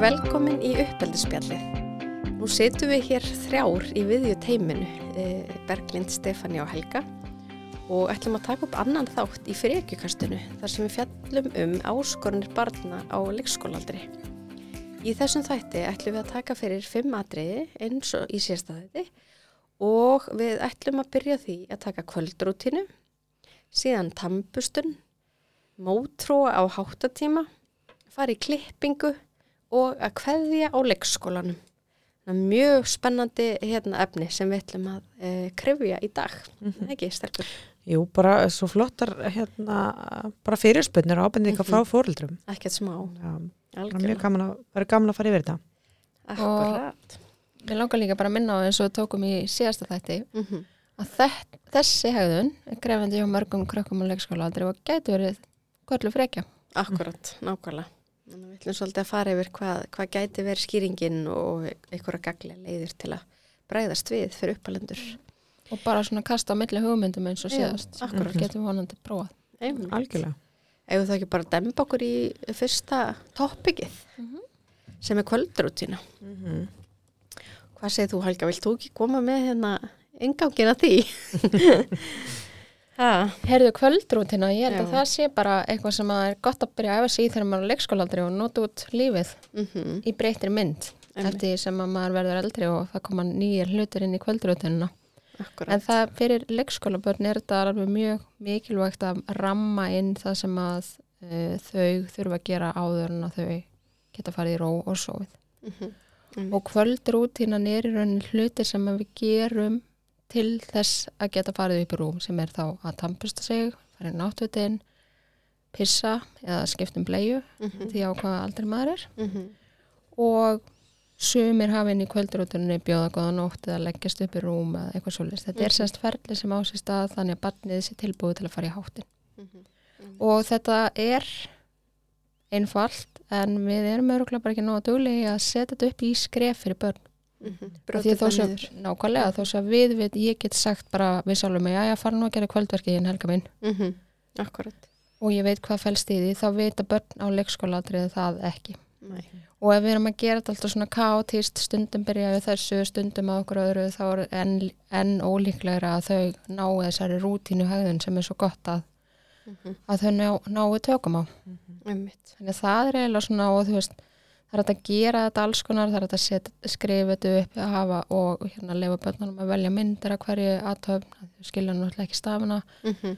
Verið velkomin í uppeldisspjallið. Nú setjum við hér þrjár í viðju teiminu, eh, Berglind, Stefani og Helga og ætlum að taka upp annan þátt í frekjukastinu þar sem við fjallum um áskorunir barna á leikskólaldri. Í þessum þætti ætlum við að taka fyrir fimm atriði eins og í sérsta þætti og við ætlum að byrja því að taka kvöldrútinu, síðan tampustun, mótróa á háttatíma, fara í klippingu og að kveðja á leikskólanum. Það er mjög spennandi hérna, efni sem við ætlum að e, krefja í dag, mm -hmm. ekki stelpur? Jú, bara svo flottar hérna, bara fyrirspönnir og ábendingar mm -hmm. frá fóröldrum. Ekkert smá. Já, mjög gaman að, vera gaman að fara yfir þetta. Akkurat. Við langar líka bara að minna á eins og við tókum í síðasta þætti Mm -hmm. að þessi hegðun er grefandi hjá mörgum krökkum á leikskóla aldrei og gætu verið kvöldu frekja. Akkurat, nákvæmlega. Að við ætlum svolítið að fara yfir hvað, hvað gæti verið skýringin og einhverja gagli leiðir til að bræðast við fyrir uppalendur. Og bara svona kasta á milli hugmyndum eins og síðast. Já, akkurat. Getum vonandi prófað. Einmitt. Algjörlega. Ef þú ekki bara demba okkur í fyrsta toppikið sem er kvöldrútina. Mm -hmm. Hvað segir þú Helga, vilt þú ekki koma með hérna engangin að því? Herðu kvöldrútina, ég held Já. að það sé bara eitthvað sem er gott að byrja að æfa sig í þegar maður er á leikskóla aldrei og nota út lífið mm í breytri mynd. Einmitt. Eftir sem að maður verður eldri og það koma nýjir hlutir inn í kvöldrútinuna. akkurat. En það fyrir leikskólabörn er þetta alveg mjög mikilvægt að ramma inn það sem að uh, þau þurfa að gera áður en að þau geta farið í ró og sofið. Mm Og kvöldrútínan er í raunin hluti sem við gerum til þess að geta farið upp í rúm sem er þá að tampusta sig, farið náttutin, pissa eða skiptum bleiu -hmm. því á hvað aldrei maður er Mm -hmm. og sumir hafa inn í kvöldrútunni bjóða góða nótt eða leggjast upp í rúm eða eitthvað svolítið. Þetta er Mhm. semst ferli sem á sér stað þannig að barnið sé tilbúið til að fara í háttin. Mhm. Og þetta er einfalt en við erum öruglega bara ekki nóga duglega í að setja þetta upp í skref fyrir börn. Mm -hmm. Því að þó sem, nákvæmlega, þó sem við, við, ég get sagt bara við sjálfum mig, já, já, fara nú að gera kvöldverki hinn helga minn mm -hmm. Akkurat. og ég veit hvað fælst í því, þá vita börn á leikskólatriði það ekki. Nei. Og ef við erum að gera þetta alltaf svona kaotist, stundum byrja við þessu, stundum að okkur öðru, þá er enn, enn ólíklegra að þau náu þessari rútínu hegðun sem er svo gott að, Mm -hmm. að þau ná, náu tökum á. Einmitt. Þannig að það er eiginlega svona og þú veist, það er að gera þetta alls konar, það er að set, skrifa þetta upp að hafa og hérna lefa börnunum að velja myndir af hverju aðtöfn, skilja náttúrulega ekki stafina, Mm -hmm.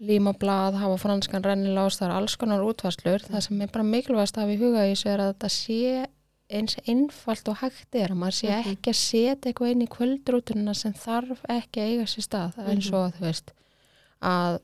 líma blað, hafa franskan rennilás, það er alls konar útvarslur. Það sem er bara mikilvægast að hafa í huga í þessu er að þetta sé eins einfalt og hægt er að maður sé Mhm. ekki að setja eitthvað inn í kvöldrútununa sem þarf ekki að eiga sér stað. Það er eins og þú veist að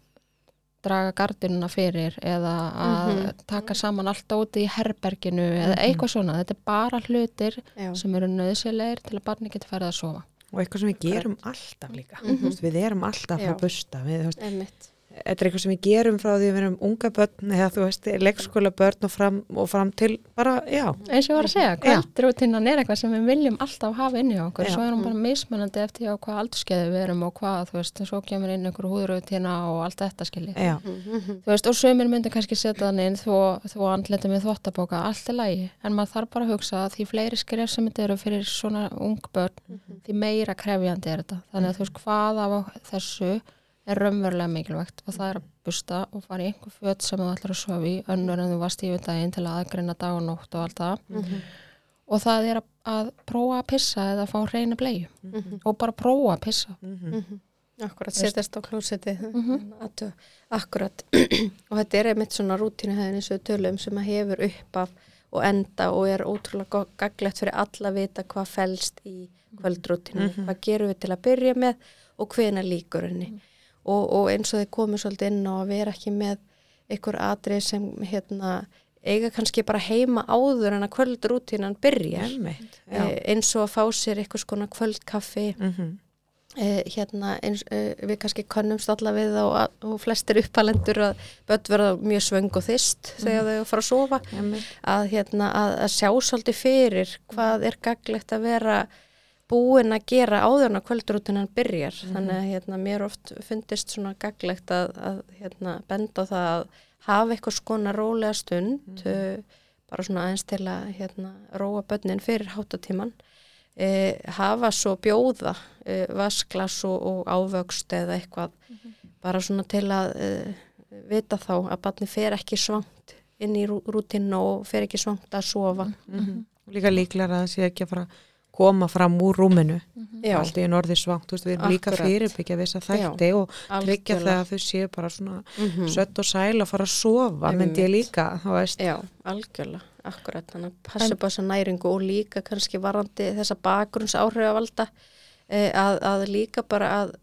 draga gardinuna fyrir eða að Mhm. taka saman allt óti í herberginu eða eitthvað svona. Þetta er bara hlutir Já. sem eru nöðsilegir til að barni geti farið að sofa. Og eitthvað sem við gerum alltaf líka. Mhm. Þú veist, Við erum alltaf Já. að busta. Við. Þetta er eitthvað sem við gerum frá því við erum unga börn eða þú veist, leikskóla börn og fram, og fram til bara, já. eins og ég var að segja, kvöldrútinnan er eitthvað sem við viljum alltaf hafa inn í okkur. Já. svo er hún bara mismunandi eftir á hvað aldurskeiði við erum og hvað, þú veist, svo kemur inn einhver húðrútina og allt þetta skilji. Já, Mm -hmm. þú veist, og sömur myndi kannski setja þannig inn þó, þó andleta með þvottabóka, allt er lægi en maður þarf bara að hugsa að því fleiri skref sem þetta eru fyrir svona ung börn því meira krefjandi er þetta. Þannig að er raunverulega mikilvægt og það er að busta og fara í einhver föt sem þú ætlar að sofa í önnur en þú varst í við daginn til að aðgreina dag og nótt og allt það. Mhm. og það er að, að prófa að pissa eða fá reyna bleiu Mhm. og bara prófa að pissa. Mhm, Akkurat, setjast á klósetti Mhm. Akkurat og þetta er einmitt svona rútínu hefðin eins og við tölum sem að hefur upp af og enda og er ótrúlega gagnlegt fyrir alla að vita hvað felst í kvöldrútínu, Mhm. hvað gerum við til að byrja með og hvena líkur henni og, og eins og þið komið svolítið inn á að vera ekki með einhver atrið sem hérna eiga kannski bara heima áður en að kvöldrútínan byrjar. Einmitt, e, já. eins og að fá sér eitthvað skona kvöldkaffi. Mhm, eh, hérna eins, eh, við kannski könnumst alla við og, og flestir uppalendur að börn verða mjög svöng og þyst þegar þau fara að sofa. Að, hérna, að, að sjá svolítið fyrir hvað er gaglegt að vera búin að gera áður en að kvöldrútinan byrjar. Þannig að hérna, mér oft fundist svona gaglegt að, að hérna, benda á það að hafa eitthvað skona rólega stund uh, bara svona aðeins til að hérna, róa börnin fyrir háttatíman. E, hafa svo bjóða e, vasklas og, og ávöxt eða eitthvað bara svona til að e, vita þá að barni fer ekki svangt inn í rú, rútinu og fer ekki svangt að sofa. Mhm. Líka líklar að það sé ekki að fara koma fram úr rúminu. Já, allt í norði svangt, veist, við erum líka Akkurat. fyrirbyggja þess að þætti og tryggja það að þau séu bara svona mm sött og sæl að fara að sofa, myndi ég Einmitt. líka Já, algjörlega, akkurat þannig að passa upp á þessa næringu og líka kannski varandi þessa bakgrunns áhrifavalda eh, að, að líka bara að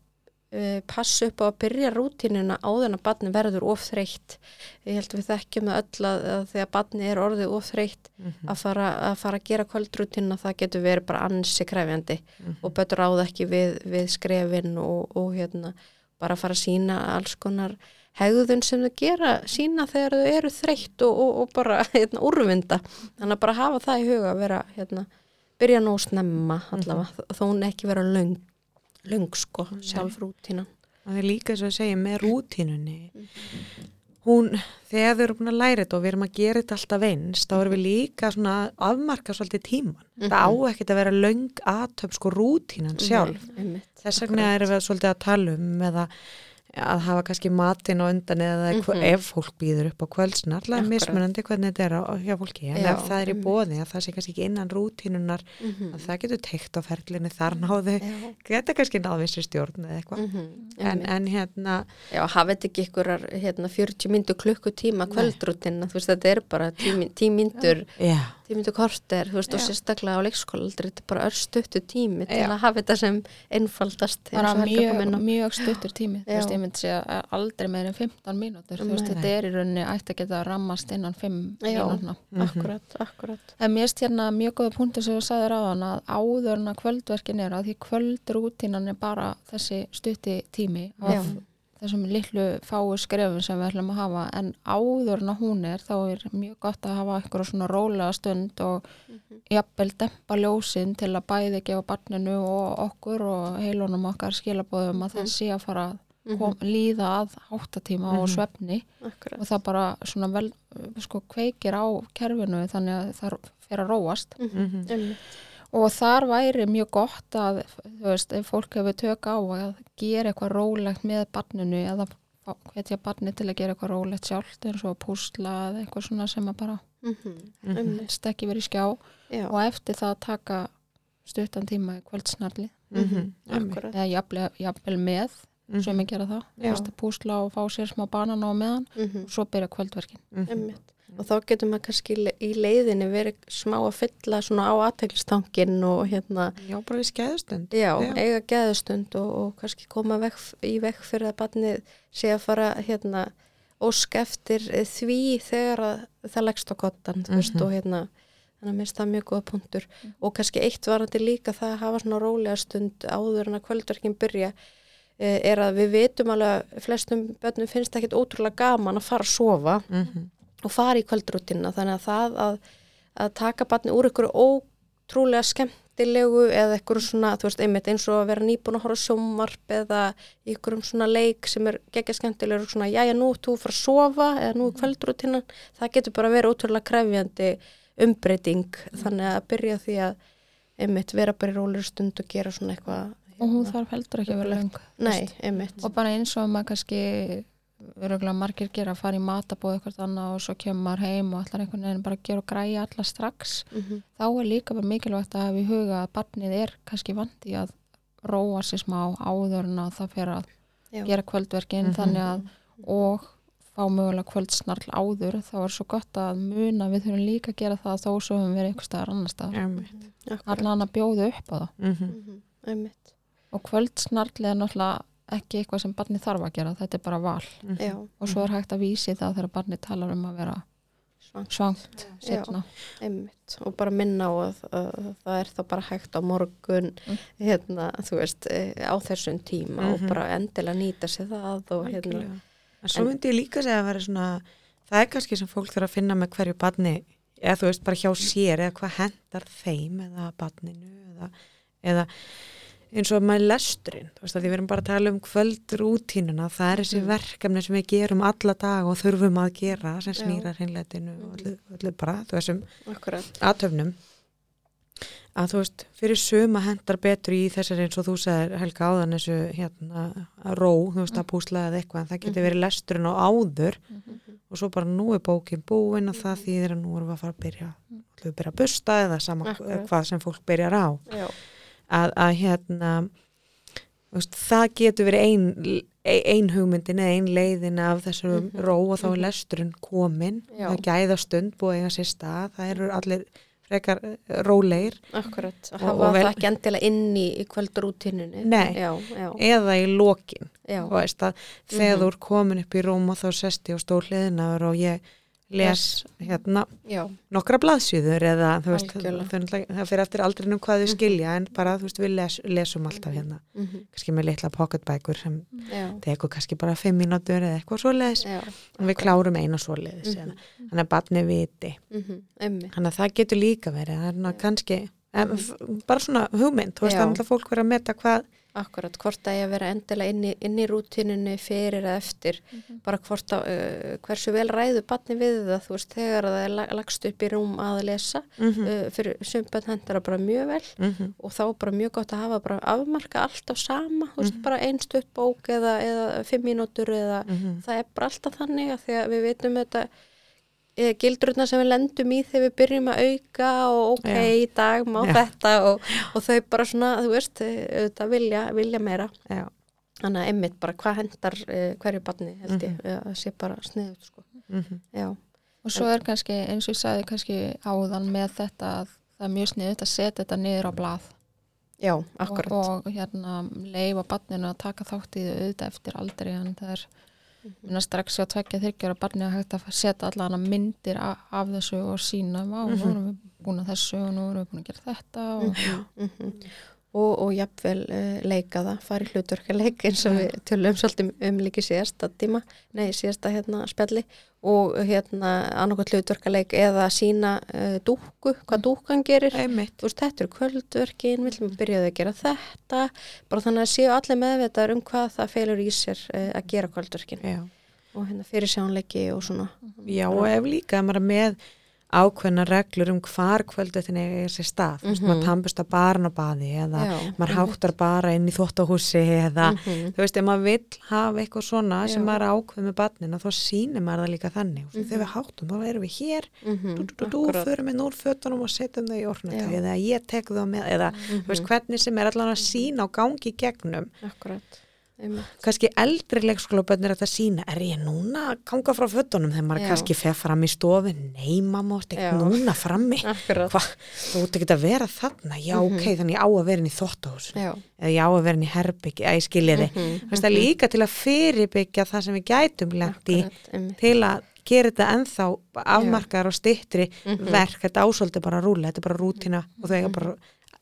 passa upp á að byrja rútínuna áður en að barni verður of þreytt. Ég held við þekkjum það öll að, að þegar barni er orðið of þreytt að, fara, að fara að gera kvöldrútínuna það getur verið bara ansi krefjandi og betur áða ekki við, við skrefin og, og hérna bara fara að sína alls konar hegðun sem þau gera sína þegar þau eru þreytt og, og, og bara hérna, úrvinda. Þannig að bara hafa það í huga að vera hérna, byrja nú snemma allavega þó hún ekki vera löng löng sko, sjálf rútína það er líka svo að segja með rútínunni. Hún, þegar þau eru búin að læra þetta og við erum að gera þetta alltaf eins þá erum við líka svona að afmarka svolítið tíman, það á ekkert að vera löng aðtöp sko rútínan sjálf. Nei, Þess vegna erum við svolítið að tala um eða að hafa kannski matinn á undan eða mm ef fólk býður upp á kvöldsnar alltaf mismunandi hvernig þetta er á, hjá fólki en Já, ef það er í bóði að það sé kannski ekki innan rútínunar Mhm. að það getur teikt á ferlinu þar náðu Já. geta kannski náðvinstri stjórn eða eitthvað. Mhm, en, einmitt. en hérna Já, hafið þetta ekki ykkur hérna, 40 myndu klukkutíma kvöldrútina, þú veist, þetta er bara 10 myndur, já, 10 myndu korter, þú veist, og Já. sérstaklega á leikskóla, þetta er bara örstuttu tími til Já. að hafa þetta sem einfaldast og Helga kom mjög, inn á. mjög stuttur tími þú veist, ég myndi segja að aldrei meir en 15 mínútur, þú veist, Nei. þetta er í rauninni ætti að geta rammast innan 5 Já. mínútna Akkurat, akkurat. En mér erst hérna mjög góða punktur sem þú sagðir á hann að áður en að kvöldverkin er að því kvöldrútínan er bara þessi stutti tími af þessum litlu fáu skrefum sem við ætlum að hafa. En áður en að hún er þá er mjög gott að hafa eitthvað svona rólega stund og jafnvel dempa ljósin til að bæði gefa barninu og okkur og heilunum okkar skilabóðum að það sé að fara að kom, líða að háttatíma og svefni. Akkurat. og það bara svona vel sko kveikir á kerfinu þannig að það fer að róast. Mhm. Og þar væri mjög gott að þú veist, ef fólk hefur tök á að gera eitthvað rólegt með barninu eða fá- hvetja barni til að gera eitthvað rólegt sjálft eins og púsla eða eitthvað svona sem að bara Mhm. Einmitt. helst ekki verið í skjá Já, og eftir það taka stuttan tíma í kvöldsnarli mhm, einmitt. akkurat. eða jafnvel, jafnvel með Mhm. sem ég gera það, púsla og fá sér smá banan á meðan Mhm. og svo byrja kvöldverkin Mhm. Og þá getur maður kannski í le- í leiðinni verið smá að fylla svona á aðteklistankin og hérna, já, bara í skæðustund já, Já. eiga geðustund og, og kannski koma veg, í veg fyrir að barnið sé að fara hérna ósk eftir því þegar að það leggst á kottan, þú veist, Mhm. og hérna þannig að mér finnst það mjög góða punktur og kannski eitt varandi líka það að hafa svona rólega stund áður en að kvöldverkin byrja eh, er að við vitum alveg að flestum börnum finnst ekkit ótrúlega gaman að fara að sofa Mhm. Og fara í kvöldrútina þannig að það að, að taka barni úr ykkur ótrúlega skemmtilegu eða ykkur svona, þú veist, einmitt eins og að vera nýbúin að horfa sjómarp eða í ykkurum svona leik sem er geggja skemmtilegur svona, jæja, nú ert þú fara að sofa eða nú er kvöldrútina, það getur bara verið ótrúlega krefjandi umbreyting. Þannig að byrja því að einmitt vera bara í rólir stund og gera svona eitthvað og hún þarf heldur ekki að vera löng Nei, einmitt. Og bara eins og maður kannski öruglega margir gera að fara í matabóð eitthvað annað og svo kemur maður heim og allar einhvern veginn bara að gera og græja alla strax mm þá er líka bara mikilvægt að hafa í huga að barnið er kannski vandi að róa sér smá áður en að það fer að Já. gera kvöldverkin Mhm. þannig að og fá mögulega kvöldsnarl áður þá er svo gott að muna við þurfum líka að gera það þó svo við einhver staðar annar staðar. Akkurat. allan að bjóða upp á það Mhm. Mhm. Einmitt. og kvöldsnarl er náttúrulega ekki eitthvað sem barnið þarf að gera, þetta er bara val Mhm. Já, og svo er hægt að vísi það þegar barnið talar um að vera svang svangt Já. setna Einmitt, og bara minna á að, að það er þá bara hægt á morgun Mm. hérna, þú veist, eh, á þessum tíma og Mhm. bara endilega nýta sér það og hérna. En svo myndi ég líka segja að vera svona, það er kannski sem fólk þarf að finna með hverju badni, eða þú veist bara hjá sér eða hvað hendar þeim eða badninu eða, eða eins og með lesturinn, þú veist að við erum bara að tala um kvöldrútínuna, það er þessi Mhm. verkefni sem við gerum alla dag og þurfum að gera sem Já. snýrar hinleitinu og öllu, öllu bara þú þessum aðtöfnum að þú veist, fyrir suma hendar betur í þessari eins og þú segir Helga áðan þessu hérna ró, þú veist að púsla eða eitthvað en það getur Mhm. verið lesturinn á áður Mhm. og svo bara nú er bókin búin og það þýðir að nú erum við að fara að byrja að byrja að busta eða sama Akkurat. hvað sem fólk byrjar á já, að, að hérna veist, það getur verið ein, ein hugmyndin eða ein leiðin af þessum Mhm, ró og þá er mhm. lesturinn komin Já. það gæða stund búið eiga sér stað. Það eru allir frekar eh, rólegir. Akkurat. Að Og- hafa og vel- það ekki endilega inn í, í kvöldrútinunni Nei. já, já, eða í lokin. Veist að þegar Mhm. þú er komin upp í rúm og þá sest ég á stól hliðinaður og ég les hérna já, nokkra blaðsjöður eða þú veist, það, fyrir eftir aldrinum hvað þau skilja en bara þú veist við les, lesum alltaf hérna. Mhm, kannski með litla pocketbækur sem tekur kannski bara fimm mínútur eða eitthvað svoleiðis. Já. Og við klárum eina svoleiðis Mhm. eða þannig að barni viti. Mhm, emmi, þannig að það getur líka verið er ná Já. kannski f- bara svona hugmynd. Þú veist þannig að fólk verið að meta hvað akkurat hvort að ég að vera endilega inn í, inn í rútinunni fyrir eða eftir Mhm. bara hvort að uh, hversu vel ræðu batni við það, þú veist, þegar það er lag- lagst upp í rúm að lesa mm -hmm. uh, fyrir sumbönd hendar það bara mjög vel og þá bara mjög gott að hafa bara afmarka alltaf sama, þú veist, Mhm. bara einstutt bók eða, eða fimm mínútur eða Mhm. það er bara alltaf þannig að því að við veitum þetta eða gildrurna sem við lendum í þegar við byrjum að auka og ok, Já. í dag má Já. þetta og, og þau bara svona, þú veist, auðvitað vilja, vilja meira. Já. Þannig að einmitt bara hvað hendar uh, hverju barni held ég, Mhm. að sé bara sniðut sko. Mhm. Já, Og svo er kannski, eins og ég sagði kannski áðan með þetta að það er mjög sniðut að setja þetta niður á blað já, og, akkurat. og hérna leifa barninu að taka þátt í þau auðvitað eftir aldrei en það er minna strax á tveggja þyrkjara barni að hægt að setja allan að myndir af, þessu og sína, vá, nú Mhm. erum við búin að þessu og nú erum við búin að gera þetta og Mhm, mhm. Og, og jafnvel uh, leika það, fara í hlutverkaleik eins og við tölum svolítið um líki síðasta tíma, nei síðasta hérna spjalli. Og hérna annarkvæmt hlutverkaleik eða sína uh, dúku, hvað dúkan gerir. Þú veist, þetta eru kvöldverkin, við viljum byrjaði að gera þetta, bara þannig að séu allir meðvitaður um hvað það felur í sér uh, að gera kvöldverkin. Já. og hérna fyrir sjónleiki og svona. Já, og ef líka að maður með ákveðna reglur um hvar kvöldutin er sér stað, þú veist, Mhm. maður tambusta barn á baði eða Já, maður háttar bara inn í þvóttahúsi eða, Mhm. þú veist, ef maður vill hafa eitthvað svona sem Já. maður er ákveð með barnina, þá sýnir maður það líka þannig og Mhm. þegar við háttum, þá erum við hér Mhm, dú, dú, dú, dú, akkurat. förum við úr fötunum og setjum þau í orknötu Já. eða ég tek þau með, eða, þú veist, Mhm, hvernig sem er allan að sína og gangi gegnum akkurat. Kannski eldri leikskólabönnir að það sína, er ég núna að ganga frá fötunum? Þegar maður kannski fer fram í stofi nei mamma, Já. ekki núna frammi. Hvað, þú ert ekki að vera þarna. Já Mhm. ok, þannig ég á að vera inn í þóttahús Já. eða ég á að vera inn í herbyggi að ég skilji þið, Mhm, þú veist það mhm. líka til að fyrirbyggja það sem við gætum lent í til að gera þetta ennþá afmarkaðar og styttri Mhm. verk, þetta ásóldi bara rúla, þetta er bara rútina og þau eiga bara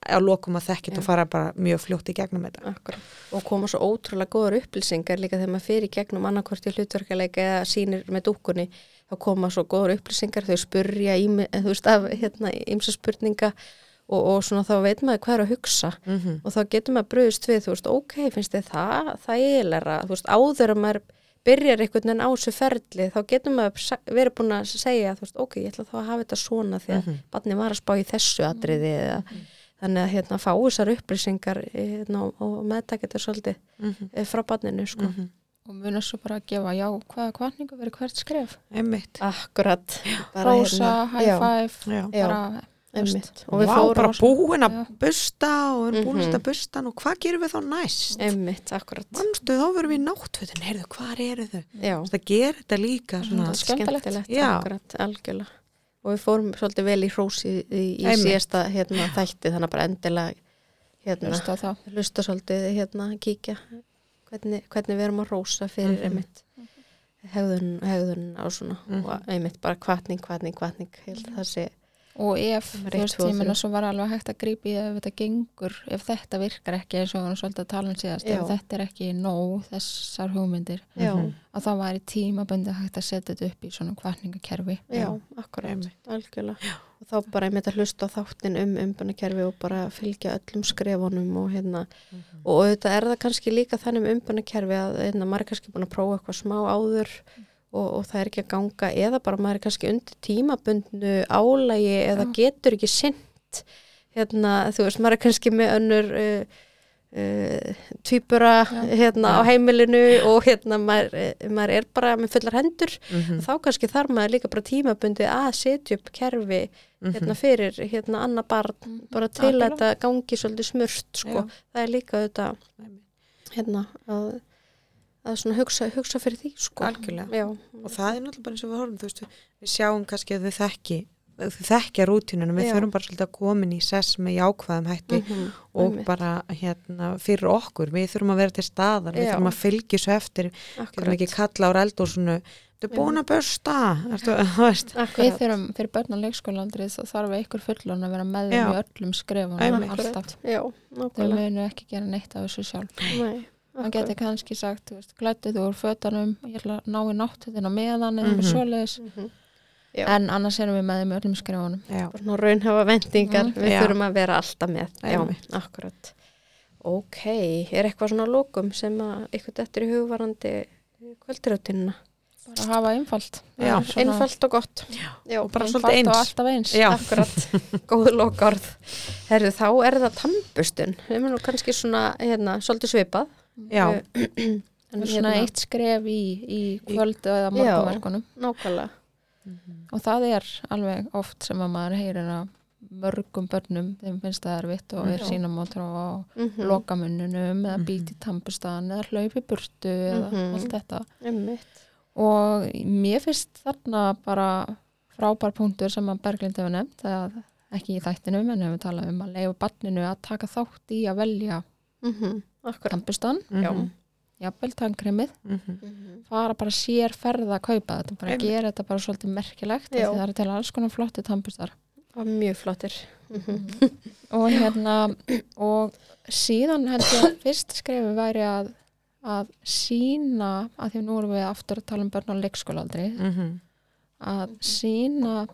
á lokum að þekkja þetta og fara bara mjög fljótt í gegnum þetta Akkurat. Og koma svo ótrúlega góður upplýsingar líka þegar maður fyrir gegnum annarkvort í hlutverkaleika eða sýnir með dúkkunni þá koma svo góður upplýsingar þau spurja í, þú veist, af hérna, ímsa spurninga og, og svona þá veit maður hvað er að hugsa mm -hmm. og þá getur maður bröðist við, þú veist, ok, finnst þið það, það eiginlega, þú veist, áður að maður byrjar einhvern veginn á þessu ferli, þá getur maður verið búin að segja, veist, ok, ég ætla þá að hafa þetta svona því að Mhm. barni var að spá í þessu atriði eða þannig að hérna fá þessar upplýsingar hérna, og, og meðtaka þetta svolítið Mm -hmm. eh, frá barninu, sko. og munum svo bara að gefa já, hvaða kvarningu verið hvert skref einmitt Akkurat. Rósa, high já, five já. Já. bara, Einmitt. og við Vá, fórum bara búin að busta og við erum búin að Mhm. bustan og hvað gerum við þá næst? Einmitt, akkurat. Manstu, þá verum við náttfötin, heyrðu, hvað eru þau? Já. Það gerir þetta líka svona, Mhm. skemmtilegt. Já. akkurat, algjörlega. Og við fórum svolítið vel í hrósi í, í síðasta hérna, þætti, þannig að bara endilega hérna, það hlusta svolítið hérna, kíkja hvernig, hvernig við erum að rósa fyrir Mhm. einmitt hegðun, hegðun á svona Mhm. og einmitt bara kvartning, kvartning, kvartning að það sé og ef, þrjú. svo var alveg hægt að grípi ef þetta gengur, ef þetta virkar ekki eins og við varum svolítið að tala um síðast, Já. ef þetta er ekki nóg þessar hugmyndir, já, Mhm. að þá væri tímabundi hægt að setja þetta upp í svona kvartningakerfi já, akkurat, algjörlega. Og þá bara einmitt að hlusta á þáttin um umbanakerfi og bara fylgja öllum skrefunum og hérna, og auðvitað er það kannski líka þannig um umbanakerfi að hérna, maður er kannski búin að prófa eitthvað smá áður og, og það er ekki að ganga eða bara maður er kannski undir tímabundnu álægi eða Já. getur ekki sint hérna, þú veist, maður er kannski með önnur uh, uh, Já. hérna á heimilinu og hérna maður, eh, maður er bara með fullar hendur Mhm. þá kannski þarf maður líka bara tímabundi að setja upp kerfi hérna fyrir hérna annað barn bara til að þetta gangi svolítið smurt sko, Já. það er líka þetta hérna að, að svona hugsa, hugsa fyrir því sko Algjörlega. Já, og það er náttúrulega bara eins og við horfum þú veist, við, við sjáum kannski að þau þekki þau þekkja rútínunum, við Já. þurfum bara svolítið að komin í sess með jákvæðum hætti Mhm, og einmitt. bara hérna fyrir okkur, við þurfum að vera til staðar við Já. þurfum að fylgja svo eftir getum ekki kalla á eldúsinu þú er búin að börsta Við þurfum, fyrir börn á leikskólandrið þá þarf einhver fullon að vera með þeim Já. í öllum skrefunum Einmitt. alltaf. Já, Þau nákvæmlega munu ekki gera neitt af þessu sjálf. Nei, Hann akkurat. geti kannski sagt, glættu þú úr fötunum, ég ætla að ná í náttuðin á meðan eða Mhm. með svoleiðis. Mhm. Já. En annars erum við með þeim öllum skrefunum. já, Bara svona raunhafa vendingar, Mhm. við Já. þurfum að vera alltaf með Já, akkurat Ok, er eitthvað svona lókum sem að ykkur dettur í hugvarandi kvöldrötinuna? Bara að hafa einfalt. Já, svona Einfalt og gott Já, og bara einfalt svolítið og eins alltaf eins. Já. Akkurat, góð lokarð. Herðu, þá er það tannbustun. Við erum nú kannski svona, hérna, svolítið svipað. Já, En Það er svona eitt skref í, í kvöldu eða Já. morgunverkunum. Nákvæmlega. Og það er alveg oft sem að maður heyrir að mörgum börnum, þeim finnst það erfitt og er Já. sínamótra á Mm -hmm. lokamunnunum eða býti tampustan eða hlaupi burtu eða Mhm. allt þetta. Og mér finnst þarna bara frábær punktur sem að Berglind hefur nefnt, að ekki í þættinum en hefur talað um að leifa barninu að taka þátt í að velja Mm Akkurat. tampustan, Mhm, jafnvel tannkremið, mhm. Mhm. fara bara sér ferða að kaupa þetta, bara Einmitt. gera þetta bara svolítið merkilegt, það er til alls konar flotti tampustar. Og mjög flottir. Mm og hérna og síðan held ég að fyrst skrefi væri að að sína, að því nú erum við aftur að tala um börn á leikskólaaldri Mhm. að sína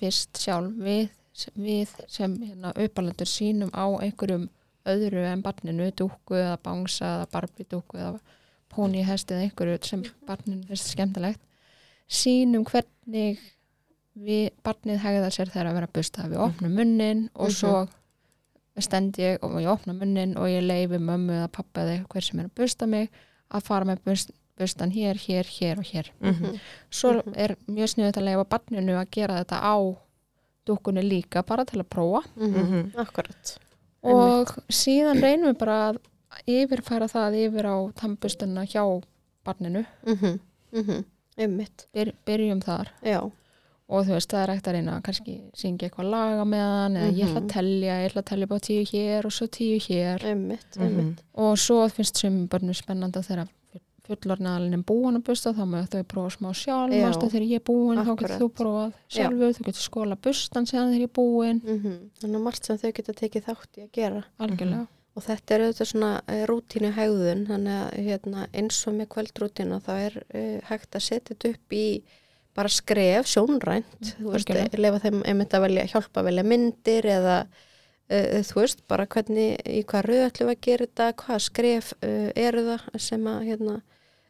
fyrst sjálf við, við sem hérna, uppalendur sínum á einhverjum öðru en barninu, dúkku eða bangsa eða barbidúkku eða pónihest eða einhverju sem barninu finnst skemmtilegt sínum hvernig við, barnið hegða sér þegar að vera að busta við opnum munnin og Mhm. svo stend ég og ég opna munnin og ég leifi mömmu eða pappa eða hver sem er að busta mig að fara með bust, bustan hér, hér, hér og hér Mhm. svo Mhm. er mjög sniðut að leifa barninu að gera þetta á dúkkunni líka bara til að prófa Mhm. Akkurat. Og síðan reynum við bara að yfirfæra það yfir á tannbustuna hjá barninu Mhm. Mhm. Einmitt. Byr, byrjum þar Já. og þú veist það er ekkert að reyna að kannski syngja eitthvað laga með hann eða ég ætla Mhm. að telja, ég ætla að telja bara tíu hér og svo tíu hér Einmitt. Mhm. Einmitt. og svo finnst sem börnum spennandi þeirra fullornaðalinn er búin að busta þá með þau prófa smá sjálf Já. þegar ég er búin þá Akkurat. getur þú prófað Já. sjálfur þú getur skóla bustan síðan þegar ég er búin Mhm. Þannig að margt sem þau geta tekið þátt í að gera. algjörlega Og þetta er auðvitað svona uh, rútínu hegðun, þannig að hérna, eins og með kvöldrútínu þá er uh, hægt að setja þetta upp í bara skref, sjónrænt, þú veist, lefa þeim einmitt að velja, hjálpa að velja myndir eða uh, þú veist, bara hvernig, í hvað röð ætlum við að gera þetta, hvað skref eru það sem að hérna,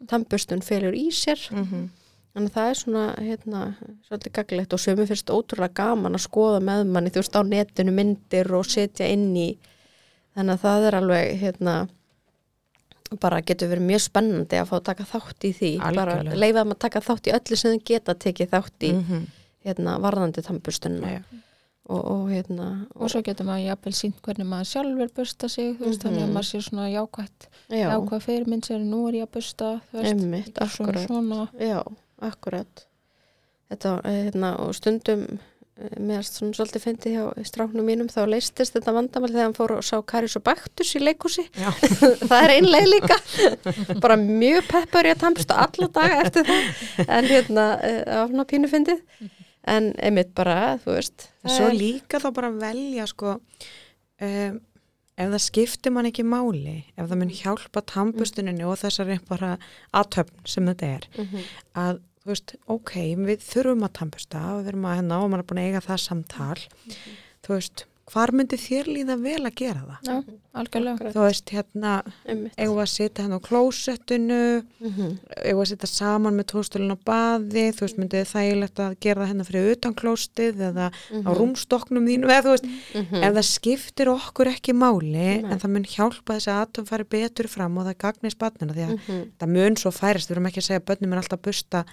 tannbustun felur í sér. Mhm. Þannig að það er svona, hérna, svolítið gaglegt og sömu fyrst ótrúlega gaman að skoða með manni, þú veist, á netinu myndir og setja inn í, þannig að það er alveg, hérna, bara getur verið mjög spennandi að fá að taka þátt í því, bara Algjörlega. leifa þeim að taka þátt í öllu sem þau geta tekið þátt í, Mhm. hérna, varðandi tannbustunna Já. Og, og, hérna, og svo getur maður jafnvel sínt hvernig maður sjálfur busta sig þú veist, þannig að Mhm. maður sé svona jákvætt já, jákvæð fyrirmynd sér nú er ég að busta þú veist, einmitt, akkurat. svona Já, akkurat. Þetta, eh, hérna, og stundum eh, meðast svona svolítið fyndið hjá stráknum mínum þá leistist þetta vandamál þegar hann fór og sá Karis og Baktus í leikúsi. Já. það er einlega líka. Bara mjög peppar í að tampsta alla daga eftir það. En hérna, eh, afná pínu fyndið. En einmitt bara, þú veist svo líka þá bara velja sko um, ef það skiptir mann ekki máli ef það mun hjálpa tampustuninni og þessari bara aðtöfn sem þetta er Mhm. að þú veist, ok, við þurfum að tampusta og við erum að hérna og maður er búin að eiga það samtal þú veist, hvar myndi þér líða vel að gera það? Já, algjörlega. Þú veist, hérna, eigum við að sitja hérna á klósettinu Mhm. eigum við að sitja saman með tóstulun á baði, þú veist, myndið þægilegt að gera það hérna fyrir utan klóstið eða á rúmstokknum þínu, eða þú veist, Mhm. ef það skiptir okkur ekki máli Nei. en það mun hjálpa þess að aðtum fari betur fram og það gagnist barnina því að Mhm. það mun svo færast, við erum ekki að segja að börnum er alltaf að busta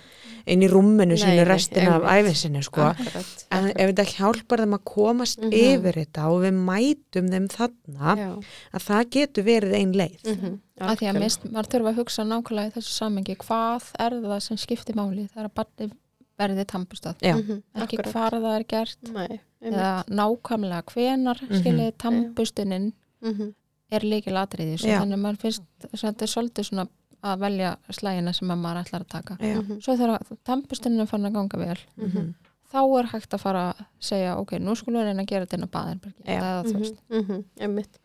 inn í rúminu Nei, sínu nei, restina af æfinsinni sko. Akkurat, en akkurat. ef þetta hjálpar þeim að komast Mhm. yfir þetta og við mætum þeim þarna Já. Að það getur verið ein leið Mhm. að því að mist, maður þurfa að hugsa nákvæmlega í þessu samengi hvað er það sem skiptir máli þegar að barni verði tampustað Já. Mhm. ekki Akkurat. hvar það er gert Nei, eða nákvæmlega hvenar Mhm. skiljið tampustunin Mhm. er líkil atriði svo Já. þannig að maður finnst þetta er svolítið svona að velja slægina sem að maður ætlar að taka Já. Mhm. svo þegar tampustunin er fann að ganga vel Mhm. þá er hægt að fara að segja ok, nú skulum við reyna að gera þetta inn á baðin eða þú veist.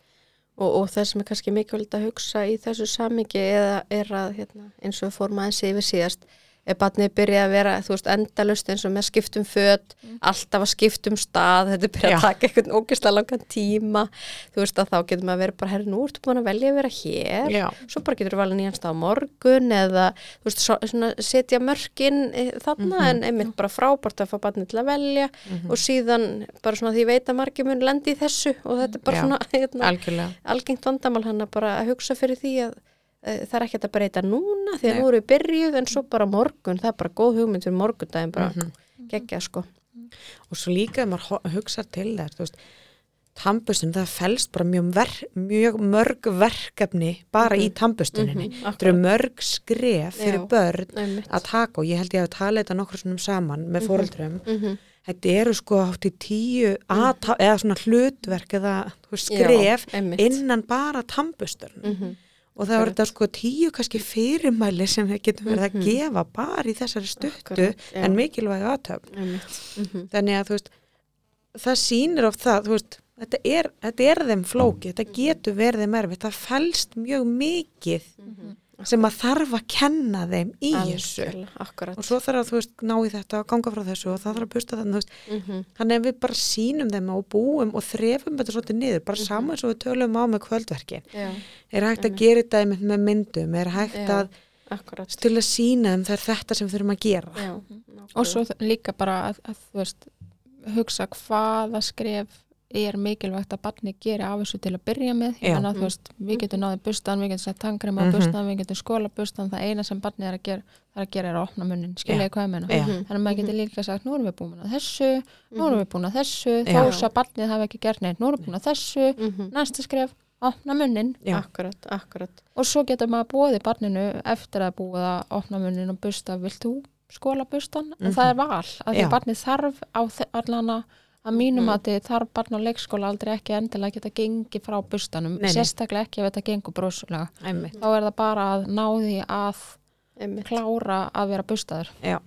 Og, og það sem er kannski mikilvægt að hugsa í þessu samingi eða er að hérna, eins og við fórum aðeins yfir síðast ef barnið byrja að vera, þú veist, endalust eins og með skiptum föt, alltaf að skiptum stað, þetta byrja Já. að taka eitthvað ógeðslega langan tíma, þú veist að þá getur maður að vera bara, herri, nú ertu búin að velja að vera hér, Já. svo bara getur þú valið nýjan stað á morgun eða, þú veist, svo, svona, setja mörkin þarna, en einmitt bara frábært að fá barnið til að velja og síðan bara svona því veit að margir mun lendi í þessu og þetta er bara Já. svona, hérna, algengt vandamál hann að bara að hugsa fyrir því að e, það er ekkert að breyta núna því að nú eru við byrjuð en svo bara morgun það er bara góð hugmynd fyrir morgundaginn bara Mhm. geggja sko og svo líka ef maður hugsar til þær tambustin það felst bara mjög, ver, mjög mörg verkefni bara í tambustuninni Mhm, það eru mörg skref fyrir Já. börn Einmitt. að taka og ég held ég að tala þetta nokkur svona saman með Mhm. þetta eru sko átt í tíu mm eða svona hlutverk eða Já, skref einmitt. innan bara tambusturinn Mhm. Og það eru þetta sko tíu kannski fyrirmæli sem við getum verið að gefa bara í þessari stuttu en mikilvæg aðtöfn. Mhm. þannig að þú veist það sýnir of það, þú veist þetta er, þetta er þeim flóki, þetta getur verið þeim erfitt, það fælst mjög mikið sem að þarf að kenna þeim í þessu. og svo þarf að þú veist ná í þetta að ganga frá þessu og það þarf að busta þú veist. Mhm. þannig að við bara sýnum þeim og búum og þrefum þetta svolítið niður, bara saman eins og við tölum á með kvöldverkin. Já, er hægt að gera þetta með myndum? Er hægt Já. að akkurat. til að sína þeim það er þetta sem við þurfum að gera? Já, og svo líka bara að, að þú veist hugsa hvaða skref er mikilvægt að barni geri af þessu til að byrja með. Já. menna þú veist, við getum náðið bustan við getum sett tangrem á Mhm. bustan, við getum skóla bustan. Það eina sem barni er að gera, það er að gera er að opna munnin, skilja ég hvað ég meina? Já. þannig að maður getur líka sagt, nú erum við búin að þessu nú erum við búin að þessu, þó svo að barnið hafi ekki gert neitt, nú erum við búin að þessu. Mhm. næsta skref, opna munnin. Akkurat, akkurat. Og svo getur maður búið barninu eftir að búið að opna munnin og busta, vilt þú skóla bustan? Mhm. Og það er val, að því að barnið þarf á allana að mínum Mhm. að þið þarf barn á leikskóla aldrei ekki endilega að geta gengið frá bustanum, Nei, nei. sérstaklega ekki ef þetta gengur brósulega. Einmitt. Þá er það bara að ná því að Einmitt. klára að vera bustaður. Já.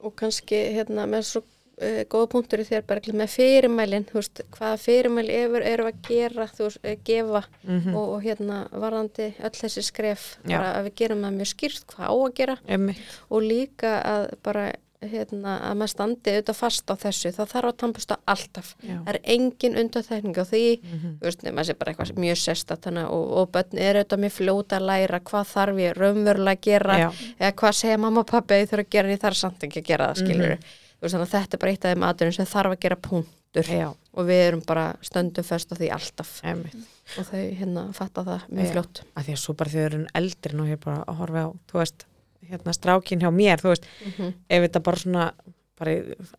og kannski hérna með svo uh, góða punktur í þér Berglind með fyrirmælin, þú veist, hvaða fyrirmæli eru er að gera, þú veist, eh, gefa Mhm. og, og hérna varðandi öll þessi skref, bara að við gerum það mjög skýrt hvað á að gera Einmitt. og líka að bara hérna, að maður standi auðvitað fast á þessu það þarf að tampusta alltaf það er engin undanþækning á því Mhm. þú veist, nema sé bara eitthvað mjög sérstætt hana, og, og börn er auðvitað mjög fljóta að læra hvað þarf ég raunverulega að gera Já. eða hvað segja mamma og pappi að ég þurfa að gera en ég þarf samt ekki að gera það, skilur Mhm. veist, þetta er bara eitt af þeim aðurinn sem þarf að gera punktur Já. og við erum bara stöndum fest á því alltaf Einmitt. og þau hérna fatta það mjög Já. fljótt að því að svo bara þau eru eldri nú ég bara að horfa á, þú veist hérna strákin hjá mér, þú veist Mhm. ef þetta bara svona bara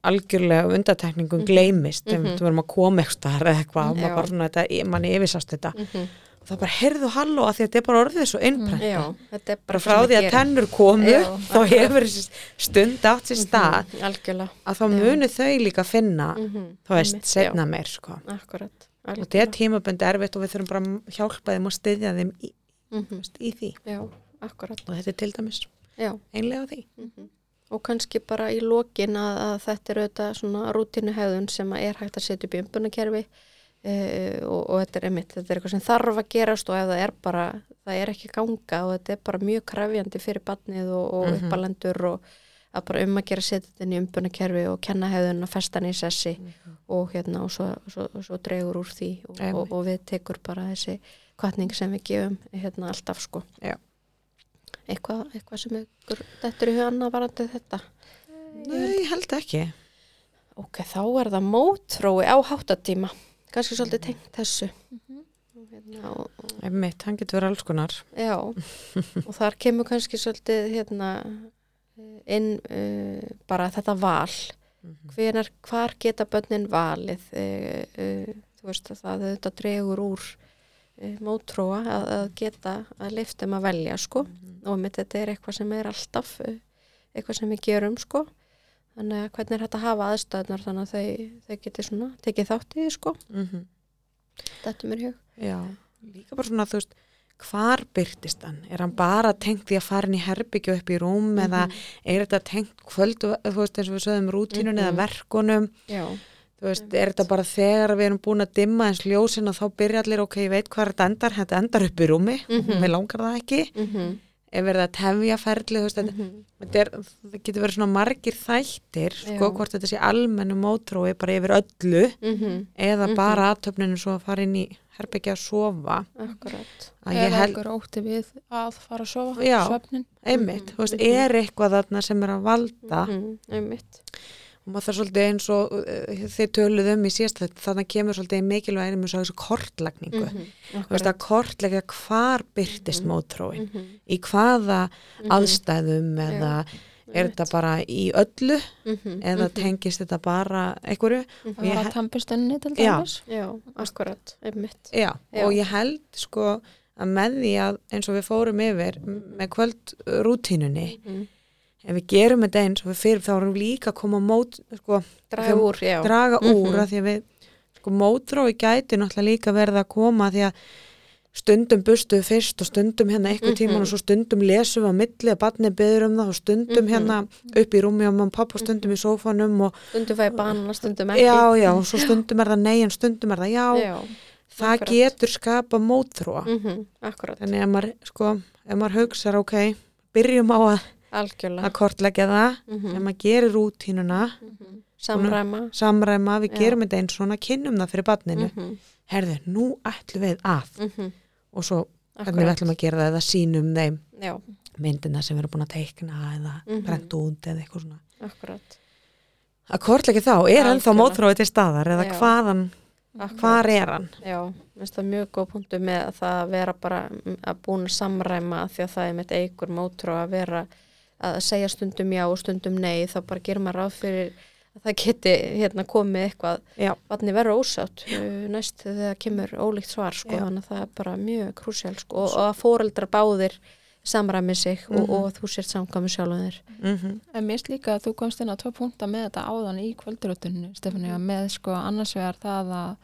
algjörlega undatekningum Mhm. gleymist ef Mhm. þú verðum að koma eitthvað eða eitthvað maður bara svona þetta, manni yfirsast þetta Mhm. og það bara heyrðu halló að því að þetta er bara orðið svo innprent Já, þetta er bara bara frá því að tennur komu Já, þá hefur þessi stund átt sér stað. Mhm, algjörlega. Að þá munu þau líka finna Mhm, þú veist, setna meir sko. akkurat, og þetta er algjörlega. tímabönd erfitt og við þurfum bara að hjálpa þeim og styðja þeim í, Mhm, veist, í því. Já, og þetta er til dæmis já, einlega því mhm. og kannski bara í lokin að, að þetta er auðvitað svona rútinuhegðun sem er hægt að setja upp í umbunakerfi e, og, og þetta er einmitt, þetta er eitthvað sem þarf að gerast og ef það er bara, það er ekki ganga og þetta er bara mjög krafjandi fyrir barnið og, og Mhm. uppalendur og að bara um að gera þetta inn í umbunakerfi og kenna hegðun að festa hann í sessi og hérna og svo, svo, svo dregur úr því og, og, og við tekur bara þessi kvartning sem við gefum hérna alltaf sko Já. Eitthvað, eitthvað sem ykkur þetta er í huganna varandi þetta? Nei, held ekki. ok, þá er það mótrói á háttatíma. Kannski svolítið tengt þessu. Og hérna og, og, Einmitt, hann getur verið alls konar. já, og þar kemur kannski svolítið hérna inn uh, bara þetta val. Hvenar, hvar geta börnin valið? Uh, uh, þú veist að það þetta dregur úr mótróa að, að geta að liftum að velja sko. Og mitt þetta er eitthvað sem er alltaf uh, eitthvað sem við gerum sko. Þannig að hvernig er þetta að hafa aðstöðnar þannig að þau, þau geti svona tekið þátt í því sko. Mm þetta er mér hug. Já, líka bara svona, þú veist, hvar byrtist hann? Er hann bara tengt því að fara inn í herbyggju upp í rúm eða er þetta tengt kvöld, þú veist, eins og við sögum rútínun eða Mhm. verkunum? já, Þú veist, er þetta bara þegar við erum búin að dimma eins ljósin og þá byrja allir, ok, ég veit hvað þetta endar, þetta endar upp í rúmi, Mhm. mér langar það ekki. mhm Ef verið að tefja ferli, þú veist, þetta, mhm þetta er, getur verið svona margir þættir, sko, Já. hvort þetta sé almennu mótrói bara yfir öllu mhm, eða Mhm. bara aðtöfninu svo að fara inn í herbyggja að sofa. akkurat eða held, einhver ótti við að fara að sofa Já. svefnin einmitt, Mhm, þú veist, er eitthvað þarna sem er að valda einmitt maður þarf svolítið eins og uh, þið töluð um í síðast þetta, þannig kemur svolítið mikilvæg einum þessu kortlagningu. Mhm, Þú veist að kortlega hvar byrtist Mhm. mótróin, mhm, í hvaða mhm, aðstæðum eða er þetta bara í öllu mhm, eða mhm, tengist þetta bara einhverju. að ég fara he- að tampustunni til dæmis? Já, akkurat, einmitt. Já, Já. og ég held sko að með því að eins og við fórum yfir með kvöldrútínunni, Mhm. ef við gerum þetta eins og við fyrir þá erum við líka að koma mót, sko, Draga úr, draga Mhm. úr að því að við sko mótrói gæti náttúrulega líka verða að koma því að stundum bustuðu fyrst og stundum hérna eitthvað Mhm. tíman og svo stundum lesum við á milli að barni beður um það og stundum Mhm. hérna upp í rúmi á mamma og pappa og stundum í sófanum og Stundum fæði banana, stundum ekki já, já, og svo stundum er það nei en stundum er það já, já það akkurat. getur skapa mótróa mhm, þannig að maður, sko, ef maður hugsar ok, byrjum á að, algjörlega. Að kortleggja það Mhm, ef maður gerir rútínuna mhm. Samræma. samræma, við Já. gerum þetta eins svona, kynnum það fyrir barninu. Mhm, herðu, nú ætlum við að. Mhm, og svo hvernig við ætlum að gera það eða sínum þeim já, myndina sem við erum búin að teikna eða Mhm. brent út eða eitthvað svona. Akkurat. Að kortleggja þá, er ennþá Algjörlega. mótróið til staðar eða Já. hvaðan, hvar er hann? Já, minnst það mjög góð punktu með að það vera bara mm, að búin samræma því að það er mitt eigur mótró að vera að segja stundum já og stundum nei þá bara gerir maður ráð fyrir að það geti hérna komið eitthvað. Vatni verður ósátt uh, næst þegar það kemur ólíkt svar sko, þannig að það er bara mjög krúsjál sko, og, og að fóreldra báðir samræmi sig og, Mhm. og þú sért samkvæmi sjálfum þér. Mm En mér finnst líka að þú komst inn á tvo punta með þetta áðan í kvöldurötuninu, Stefania, með sko annars vegar það að,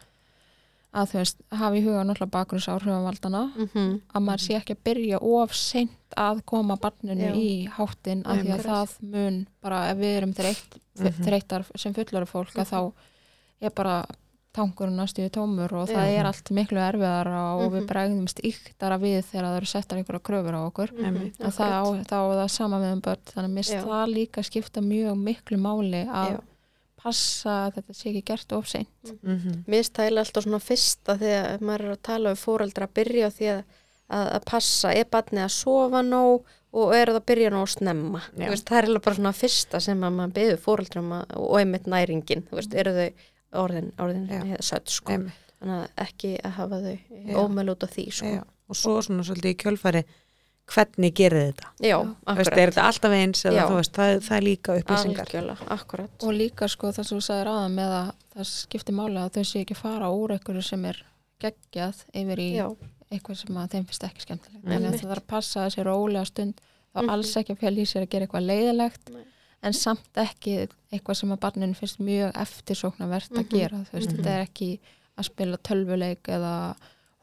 að þú veist, hafa í huga náttúrulega bakgrunns áhrifavaldana, mm -hmm. að maður sé ekki að byrja of seint að koma barninu Já. í háttin af því að Einmitt. það mun bara ef við erum þreytt, Mhm. þreyttar sem fullari fólk að þá er bara tankurinn að stíðu tómur og það Já. er allt miklu erfiðara og við Mhm. bregðumst yktara við þegar það eru settar einhverja kröfur á okkur og það á, það sama við um börn þannig að Já. það líka skipta mjög miklu máli að Já. Passa að þetta sé ekki gert of seint -hmm. Mér stæla alltaf svona fyrsta þegar maður er að tala um fóreldra að byrja á því að, að, að passa, er barnið að sofa nóg og er það að byrja nóg snemma veist, það er eiginlega bara svona fyrsta sem að maður beður fóreldrum að, og einmitt næringin þú veist, eru þau orðin, orðin sött sko, Einmitt. þannig að ekki að hafa þau Já. ómölu út af því sko. Já. og svo svona svolítið í kjölfari hvernig gerir þetta Já, Þú veist, akkurat er þetta alltaf eins eða þú veist, það, það er líka upplýsingar Algjörlega, akkurat og líka sko það sem þú sagðir aðan með að það skiptir máli að þau sé ekki að fara úr einhverju sem er geggjað yfir í Já, eitthvað sem að þeim finnst ekki skemmtilegt Einmitt. þannig að það þarf að passa þessi rólega stund þá Mhm. alls ekki að fjalla í sér að gera eitthvað leiðilegt Nei. en samt ekki eitthvað sem að barninu finnst mjög eftirsóknarvert að Mhm. gera þú veist, Mhm. þetta er ekki að spila tölvuleik eða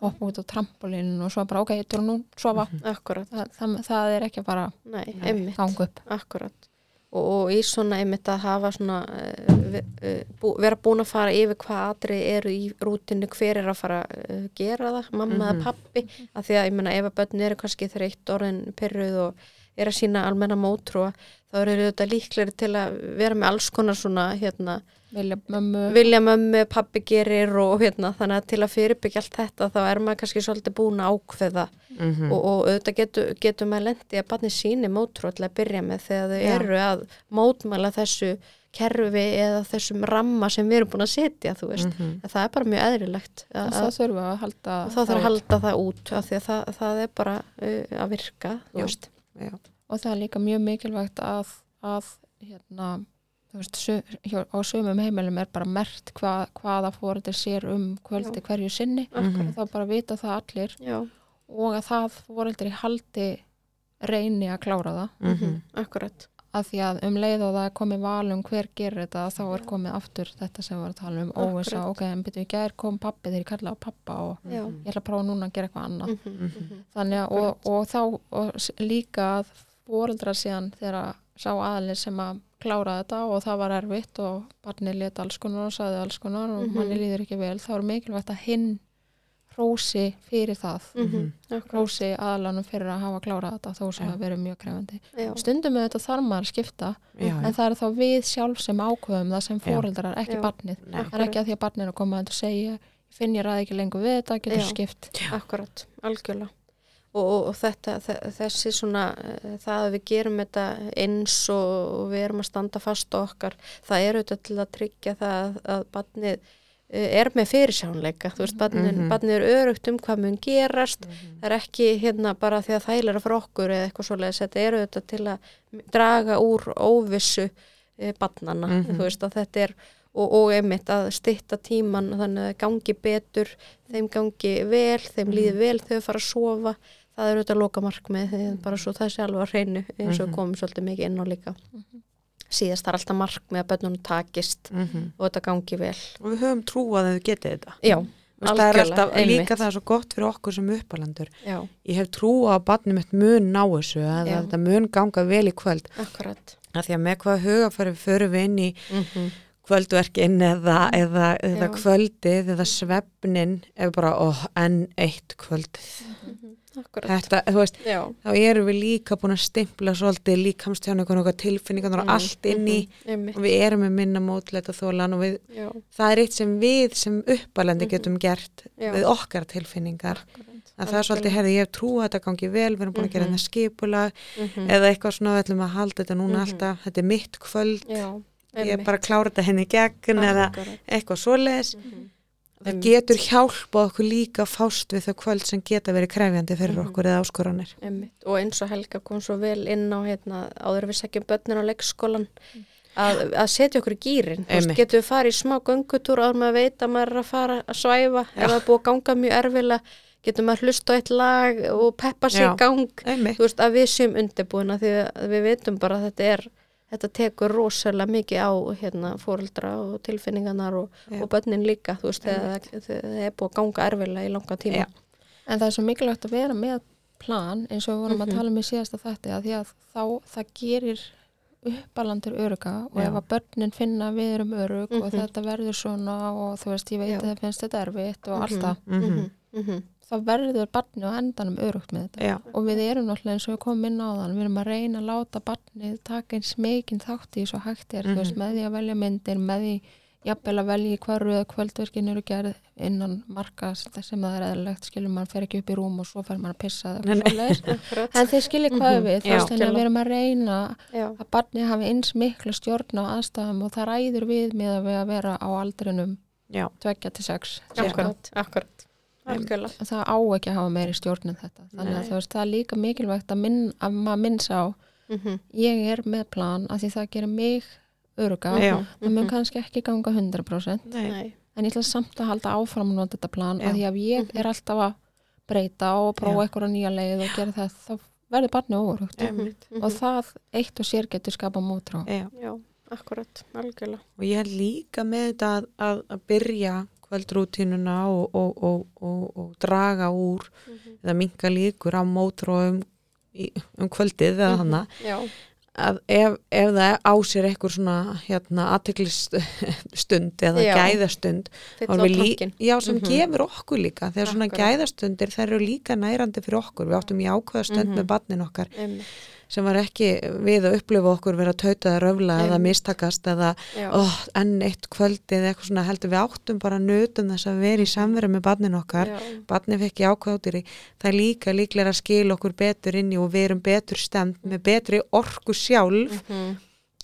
hoppa út á trampolínu og svo bara ok, ég trú nú sofa. Akkurat. Það, það, það er ekki að bara Nei, Nei. einmitt, ganga upp. Akkurat. Og, og í svona einmitt að hafa svona uh, vi- uh, bú, vera búin að fara yfir hvað atrið eru í rútinu, hver er að fara að uh, gera það, mamma eða pappi af því að ég menna ef að börn eru kannski þreytt orðin pyrruð og er að sína almenna mótrúa, þá eru þetta líklegri til að vera með alls konar svona hérna, vilja mömmu vilja mömmu, pappi gerir og hérna, þannig að til að fyrirbyggja allt þetta þá er maður kannski svolítið búin að ákveða Mhm. og, og auðvitað getur, getur maður lendi að barni síni að byrja með þegar þau Já. eru að mótmæla þessu kerfi eða þessum ramma sem við erum búin að setja, þú veist. Mhm. að Það er bara mjög eðrilegt og að, það að, þurfa að halda og þá þarf að halda það út af því að það, það er bara uh, að virka, þú Já. veist. Já. og það er líka mjög mikilvægt að, að hérna, veist, á sumum heimilum er bara mert hva, hvaða fóreldri sér um kvöldi Já. hverju sinni Mhm. og þá bara vita það allir Já, og að það fóreldri haldi reyni að klára það Mhm. akkurat. að því að um leið og það er komið val um hver gerir þetta þá er komið aftur þetta sem við varum að tala um óvisa, Akkurat. ok, en byrju, í gær kom pappi þegar ég kallaði á pappa og Já. ég ætla að prófa núna að gera eitthvað annað Mhm, mhm. þannig að og, og þá og líka að fóreldrar síðan þegar að sá aðlið sem að klára þetta og það var erfitt og barnið let alls konar og saði alls konar og Mhm. manni líður ekki vel þá er mikilvægt að hinn hrósi fyrir það Mhm, akkurat. hrósi aðlanum fyrir að hafa klárað þetta þó sem Já. það verið mjög krefandi Já. stundum með þetta þarf maður að skipta Já, en það er þá við sjálf sem ákveðum það sem fóreldrar, ekki Já. barnið Nei. það er ekki að því að barnið er að koma að segja finn ég ræði ekki lengur við þetta, getur Já. skipt Akkurat, algjörlega. Og, og, þetta, þe- þessi svona, eh, það að við gerum þetta eins og, við erum að standa fast okkar, það er auðvitað til að tryggja það að, að barnið eh, er með fyrirsjánleika, þú veist, barnið, Mhm. barnið er örugt um hvað mun gerast, það er ekki hérna bara því að þægilega fyrir okkur eða eitthvað svoleiðis, þetta er auðvitað til að draga úr óvissu eh, barnana, Mhm. þú veist, að þetta er og, og einmitt að stytta tíman þannig að gangi betur þeim gangi vel, þeim líði vel þau fara að sofa, það er auðvitað loka markmið, bara svo það sé alveg að hreinu eins og Mhm. komum svolítið mikið inn á líka. Síðast það er alltaf markmið að börnunum takist Mhm. og þetta gangi vel. Og við höfum trú að þau getið þetta. Já, það er alltaf einmitt. líka það er svo gott fyrir okkur sem uppalandur já, ég hef trú á að barnið mitt mun ná þessu að þetta mun ganga vel í kvöld. Akkurat. Að því að með hvað hugafæri förum við inn í mm -hmm. kvöldverkin eða, eða, eða kvöldið eða svefnin ef bara, ó, enn eitt kvöldið. Akkurat þetta, veist, Já, þá erum við líka búin að stimpla svolítið líkamstjánu og tilfinningar og Mm, allt inn í mhm, einmitt, og við erum með minna mótleita þólan og við, það er eitt sem við sem uppalandi Mhm. getum gert Já. við okkar tilfinningar akkurat að það er svolítið, herði, ég trú að þetta gangi vel við erum búin að gera Mhm. þetta skipulag Mhm. eða eitthvað svona við ætlum að halda þetta núna Mhm. alltaf, þetta er mitt kvöld Já, ég er bara að klára þetta henni í gegn eða eitthvað svoleiðis Mhm. Það getur hjálpa okkur líka að fást við þau kvöld sem geta verið krefjandi fyrir Mhm. okkur eða áskoranir. Einmitt. og eins og Helga kom svo vel inn á hérna, áður við segjum börnin á leikskólan að, að setja okkur í gýrin getur við farið í smá göngutúr áður maður veit að maður er að fara að svæfa? Ef það er búið að ganga mjög erfilega getur maður hlusta á eitt lag og peppa sig Já. í gang veist að við séum undirbúina því að við veitum bara að þetta er þetta tekur rosalega mikið á hérna, fóreldra og tilfinningarnar og, og börnin líka þú veist þegar það- það er búið að ganga erfilega í langa tíma Já. En það er svo mikilvægt að vera með plan eins og við vorum Mhm. að tala um í síðasta þætti að því að þá það gerir uppalandur öruga og Já. ef að börnin finna við erum örug og Mhm. þetta verður svona og þú veist ég veit Já. að það finnst þetta erfitt og allt Mhm. Það, Mhm. Mhm. verður barni á endanum örugt með þetta Já, og við erum náttúrulega eins og við komum inn á þann við erum að reyna að láta barnið taka eins mikinn þátt í svo hægt er mm Mhm. veist, með því að velja myndir, með því jafnvel að velja hvað röða kvöldverkin eru gerð innan marka sem það er eðlilegt, skilur mann fer ekki upp í rúm og svo fer mann að pissa eða en þeir skilja hvað Mhm. við, þú Já. veist, þannig að við erum að reyna Já. að barnið hafi eins mikla stjórn á aðstæðum og það ræður við með að við að vera á aldrinum já, 2 til 6 Akkurat, Algjörlega. það á ekki að hafa meiri stjórn en þetta þannig að Nei. þú veist, það er líka mikilvægt að, minn, að maður minns á Mhm. ég er með plan að því það gerir mig öruga, það mun kannski ekki ganga 100% nei, en ég ætla samt að halda áfram að nota þetta plan Já. að því að ég Mhm. er alltaf að breyta og prófa eitthvað nýja leið og gera það, þá verður barnið órugt Mhm. og það eitt og sér getur skapa mótrá já Já, akkurat, algjörlega. og ég held líka með þetta að, að, að byrja kvöldrútínuna og, og, og, og, og draga úr eða minka líkur á mótróum um kvöldið eða hana Já, að ef, ef það á sér eitthvað svona hérna aðteklistund eða Já. gæðastund lí- já, sem Mhm. gefur okkur líka þegar svona gæðastundir þær eru líka nærandi fyrir okkur við áttum í ákveða stund Mhm. með barnin okkar Einmitt. Sem var ekki við að upplifa okkur vera tauta eða röfla eða mistakast eða oh, enn eitt kvöldi eða eitthvað svona heldur við áttum bara nutum þess að vera í samverðu með barnin okkar. Já. barnin fekk í ákvæðutýri það er líka líklega að skila okkur betur inn í og við erum betur stemt með betri orku sjálf Mhm.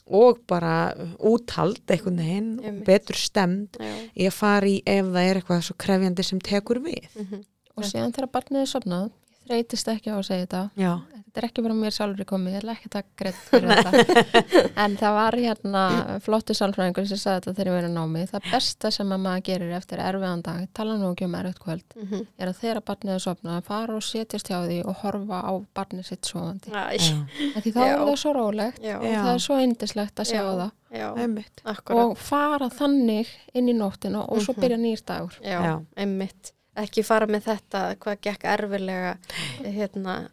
og bara úthald einhvern veginn, betur stemt Já. í að fara í ef það er eitthvað svo krefjandi sem tekur við. Mhm. og síðan þegar barnið er sopnað ég þreytist ekki á að segja þetta. Já, þetta er ekki bara mér sjálfur komið, ég ætla ekki að taka greitt fyrir þetta en það var hérna flottu sálfræðingur sem sagði þetta þegar ég verið námið það besta sem að maður gerir eftir erfiðan dag tala nú ekki um erfitt kvöld Mhm. er að þegar barnið er sopnað fara og setjast hjá því og horfa á barnið sitt sofandi Æ, já, En því þá Já. er það svo rólegt Já. og það er svo yndislegt að sjá Já. það Já. einmitt Akkurat. og fara þannig inn í nóttina og svo Mhm. byrja nýr dagur Já, Já. einmitt. Ekki fara með þetta, hvað gekk erfilega, hérna,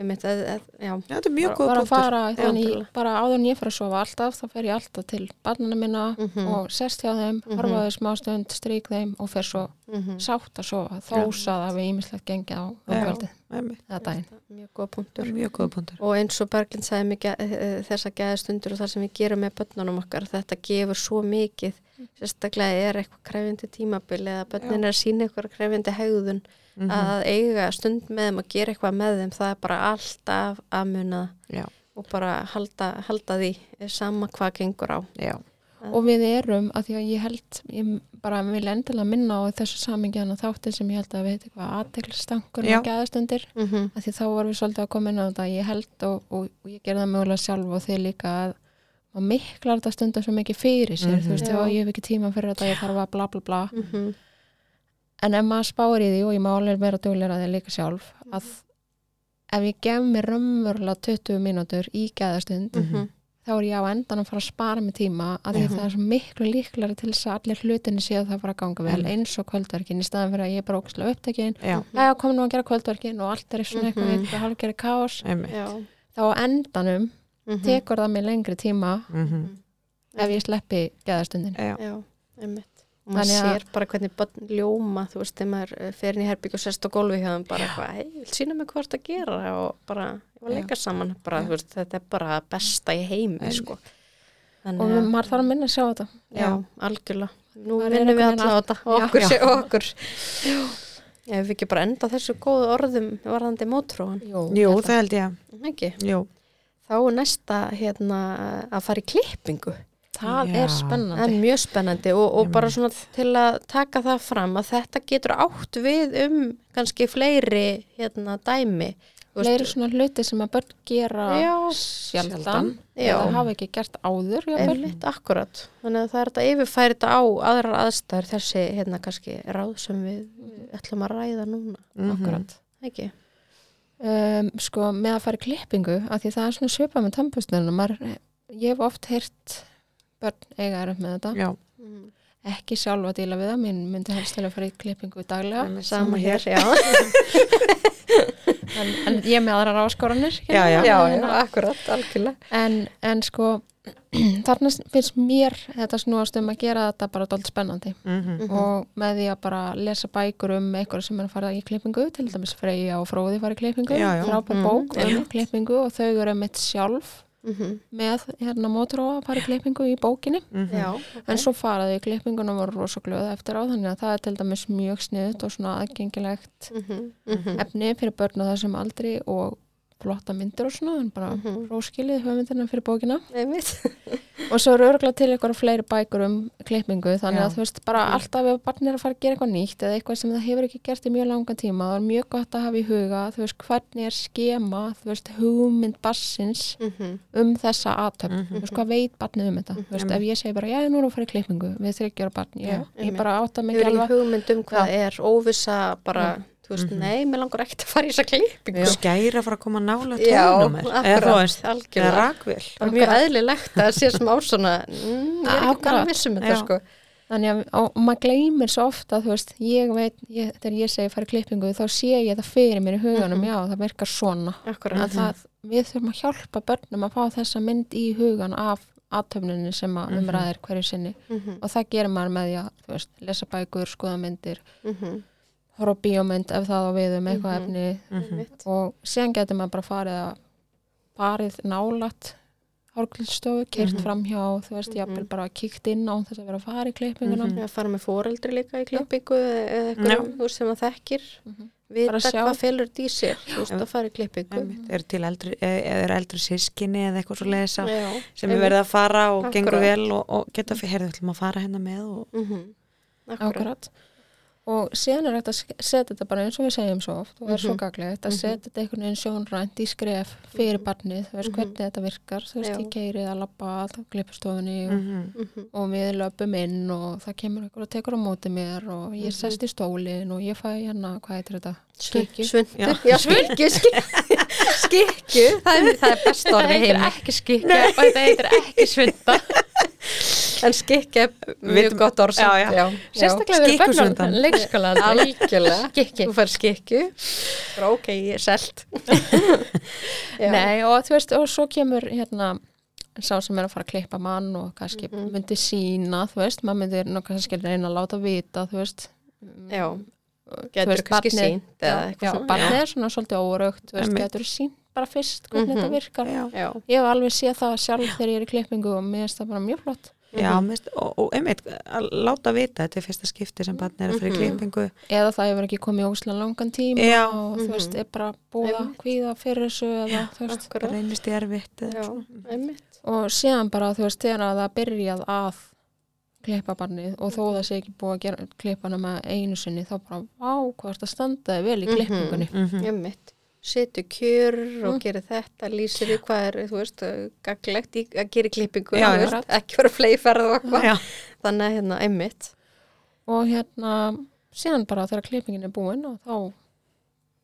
einmitt, eð, eð, já. Já, þetta er mjög góð bara að algjörlega. bara áður en ég fara að sofa alltaf þá fer ég alltaf til barnana minna Mhm. og sest hjá þeim, Mhm. horfa þau smá stund strík þeim og fer svo Mhm. sátt að sofa þósa það við ímislegt gengið á um Já. kvöldið einmitt, eða daginn Mjög góð punktur. mjög góð punktur Og eins og Berglind sagði mikið þessa gæðastundur og það sem við gerum með börnunum okkar, þetta gefur svo mikið, sérstaklega er eitthvað krefjandi tímabil eða börnin er að sína eitthvað krefjandi hegðun, Mhm. að eiga stund með þeim og gera eitthvað með þeim, það er bara alltaf að muna Já, og bara halda, halda því sama hvað gengur á. já, og við erum, að því að ég held ég bara vil endilega minna á þessu samingjána þáttin sem ég held að við heiti hvað aðteglisstankur Já. og gæðastundir Mm -hmm. að því þá vorum við svolítið að koma inn á þetta ég held og, og, og ég gerði það mögulega sjálf og þið líka að maður miklar þetta stundum svo mikið fyrir sér Mhm. þú veist, Já. ég hef ekki tíma fyrir þetta ég þarf að bla bla bla Mm en ef maður spáir í því og ég má alveg vera duglega því líka sjálf að ef ég gef mér raunverulega 20 mínútur í gæðastund Mhm. þá er ég á endan að fara að spara mig tíma að því Mhm. það er svo miklu líklar til þess að allir hlutinni séu að það fara að ganga vel Mhm. eins og kvöldverkin í staðan fyrir að ég er bara ógæslega upptekin já, komum nú að gera kvöldverkin og allt er svona eitthvað Mhm. þá á endanum Mhm. tekur það mig lengri tíma Mhm. ef ég sleppi gæðastundin Já, Já, einmitt. Og maður Þannig að- sér bara hvernig börn ljóma, þú veist, þegar maður eh, fer inn í herbyggju og sest á gólfi hjá þeim bara eitthvað, hei, vil sína mig hvort að gera og bara, ég var Já. leika saman, bara, Já. þú veist, þetta er bara besta í heimi, sko. Þannig og að- maður þarf að minna að sjá þetta Já, algjörlega. Nú vinnum við alla á þetta Já. okkur Já. sé og okkur. Já, ef við ekki bara enda þessu góðu orðum varðandi mótróan, Jú, jú, það held ég ekki? Jú, Þá er næsta, hérna, að fara í klippingu. það Já. er Það spennandi er mjög spennandi og, og bara svona til að taka það fram að þetta getur átt við um kannski fleiri hérna dæmi. Þú fleiri svona hluti sem að börn gera Já, sjaldan, sjaldan. Já. eða hafa ekki gert áður jafnvel. einmitt, akkurat. Þannig að það er þetta að yfirfæri þetta á aðrar aðstæður þessi hérna kannski ráð sem við ætlum að ræða núna. Mhm. akkurat Ekki? Um, sko með að fara í klippingu að því það er svona svipað með tannbustunum ég hef oft heyrt börn eiga er upp með þetta já Mm. ekki sjálf að díla við það, minn myndi helst til að fara í klippingu daglega Einmitt, Sama hér, já. en, en ég er með aðrar áskoranir Já, já. já, já, akkurat, algjörlega. en, en sko þarna finnst mér þetta snúast um að gera þetta bara dold spennandi Mhm. Mhm. og með því að bara lesa bækur um eitthvað sem er að fara í klippingu til dæmis Freyja og Fróði fara í klippingu frábær Mhm, bók um einmitt. klippingu og þau eru mitt sjálf Mm með hérna mótróa að fara í klippingu í bókinni Mhm. Já, en svo faraði í klippingun og voru rosa glöð eftir á þannig að það er til dæmis mjög sniðut og svona aðgengilegt mm -hmm. efni fyrir börn á þessum aldri og flotta myndir og svona en bara Mhm. róskilið höfmyndina fyrir bókina einmitt. og svo eru örgulega til eitthvað fleiri bækur um klippingu þannig Já. að þú veist bara Mhm. alltaf ef barn er að fara að gera eitthvað nýtt eða eitthvað sem það hefur ekki gert í mjög langa tíma það er mjög gott að hafa í huga þú veist hvernig er skema þú veist hugmynd bassins Mm um þessa aðtöfn Mhm. þú veist hvað veit barnið um þetta þú veist ef ég segi bara já nú erum við að fara í klippingu við þryggjara barn ég, Já, ég bara átta mig Bara, þú veist, Mhm. nei, mér langar ekkert að fara í þessa klippingu. Skæra að fara að koma nála Já, tónum eða rakvél Það er mjög eðlilegt að sé smá svona, mm, ég er ekki Akkurat. alveg vissum þetta, Já. sko. Þannig að og maður gleymir svo ofta, þú veist, ég veit, ég, þegar ég segi fara í klippingu, þá sé ég það fyrir mér í huganum, Mhm. já, það virkar svona. Akkurat. En það við þurfum að hjálpa börnum að fá þessa mynd í hugan af aðtöfninni sem að Mhm. umræðir hverju sinni Mhm, og það gerir maður með því að þú veist, lesa bækur, skoða myndir mhm, horfa bíómynd ef það á við um eitthvað Mhm. efni Mhm. einmitt. og síðan getur maður bara farið að farið nálat hárglindstofu, keirt Mhm. fram hjá þú veist, Mhm. jafnvel bara kíkt inn á þess að vera að fara í klippinguna Mhm. Fara með foreldri líka í klippingu eða eitthvað sem það þekkir Mhm. Bara sjá. hvað felur þetta í sér þú veist, að fara í klippingu er til eldri, eða er eldri sískinni eða eitthvað svo leiðis sem er verið að fara og Akkurat. gengur vel og, og geta fyrir, heyrðu, ætlum að fara hérna með og Mhm, Akkurat Akkurat. Og síðan er þetta að setja þetta bara eins og við segjum svo oft og það er svo Mhm. gaglegt að Mhm. setja þetta einhvern veginn sjónrænt í skref fyrir barnið, þú veist Mhm. hvernig þetta virkar, þú veist ég keiri að labba að glippustofunni og, Mhm. Mhm, og við löpum inn og það kemur einhver og tekur á móti mér og ég Mhm. sest í stólinn og ég fæ hérna, hvað heitir þetta? Skikju. Svundur, skikju, það er, það er best orðið heima. ekki skikja og þetta heitir ekki svunda. En skikju er mjög Vitum- gott orð. Sérstaklega við Skikkusvundan. börnum leikskóla. Skikki. Þú fær. Bara ok, ég er selt. Nei og þú veist og svo kemur hérna sá sem er að fara að klippa mann og kannski Mhm. myndi sína, þú veist, maður myndi kannski reyna að láta vita, þú veist Já, Þú getur veist, kannski sínt barnið er svona svolítið óraugt, þú veist, getur sínt bara fyrst hvernig Mhm. þetta virkar Já, Já, ég hef alveg séð það sjálf þegar ég er í klippingu og mér finnst það bara mjög flott já mist, og, og einmitt að láta vita þetta er fyrsta skipti sem barn er að fyrir Mhm. klippingu eða það hefur ekki komið óslan langan tíma Já. og þú veist, Mhm. er bara búið að kvíða fyrir þessu eða, þú veist, reynist í erfitt og síðan bara þú veist þegar að það byrjað að klippa barnið og þó það sé ekki búið að gera klippana með einu sinni þá bara vá hvað er þetta standaði vel í Mhm. klippingunni Mhm. Einmitt. Setur kjör og Mm. gerir þetta, lýsir því hvað er, þú veist, gaglegt í að gera klippingu, Já, veist, ekki vera fleiferð og eitthvað. Þannig að hérna, einmitt. og hérna síðan bara þegar klippingin er búin og þá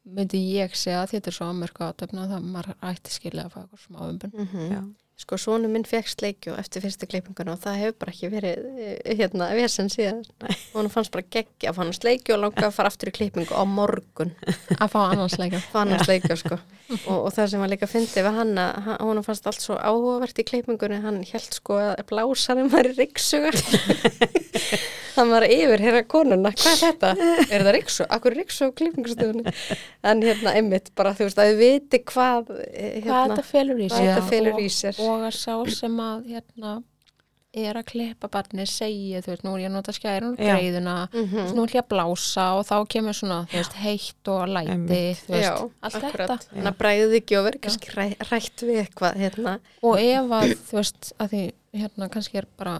myndi ég segja að þetta er svo aðmörku að það maður ætti skilja að fá eitthvað smá umbun Mm Já. Sko, svona minn fekk sleikju eftir fyrstu klippinguna og það hefur bara ekki verið eh, hérna, vesen síðan. Og hann fannst bara geggja að fá hann sleikju og langa að fara aftur í klippingu á morgun. að fá annarsleika Fá hann sleikju, sko. og, og það sem var líka fyndið við hann að hann- honum fannst allt svo áhugavert í klippingunni, hann held sko að blásarum var í riksuga. hann var yfir hérna konuna, hvað er þetta? Er það riksu? Akkur riksu á klippingustofunni? En hérna, einmitt, bara þú veist, að við viti hvað, eh, hvað hérna, þetta felur í hvað sér felur og, í sér. og að sá sem að hérna er að klippa barnið segi þú veist, nú er ég að nota skærun og greiðuna Mhm. nú er ég að blása og þá kemur svona þú veist, heitt og læti Einmitt. þú veist, Já, allt akkurat. þetta Þannig að bræðið ekki og verið kannski ræ, rætt við eitthvað hérna. og ef að þú veist að því hérna kannski er bara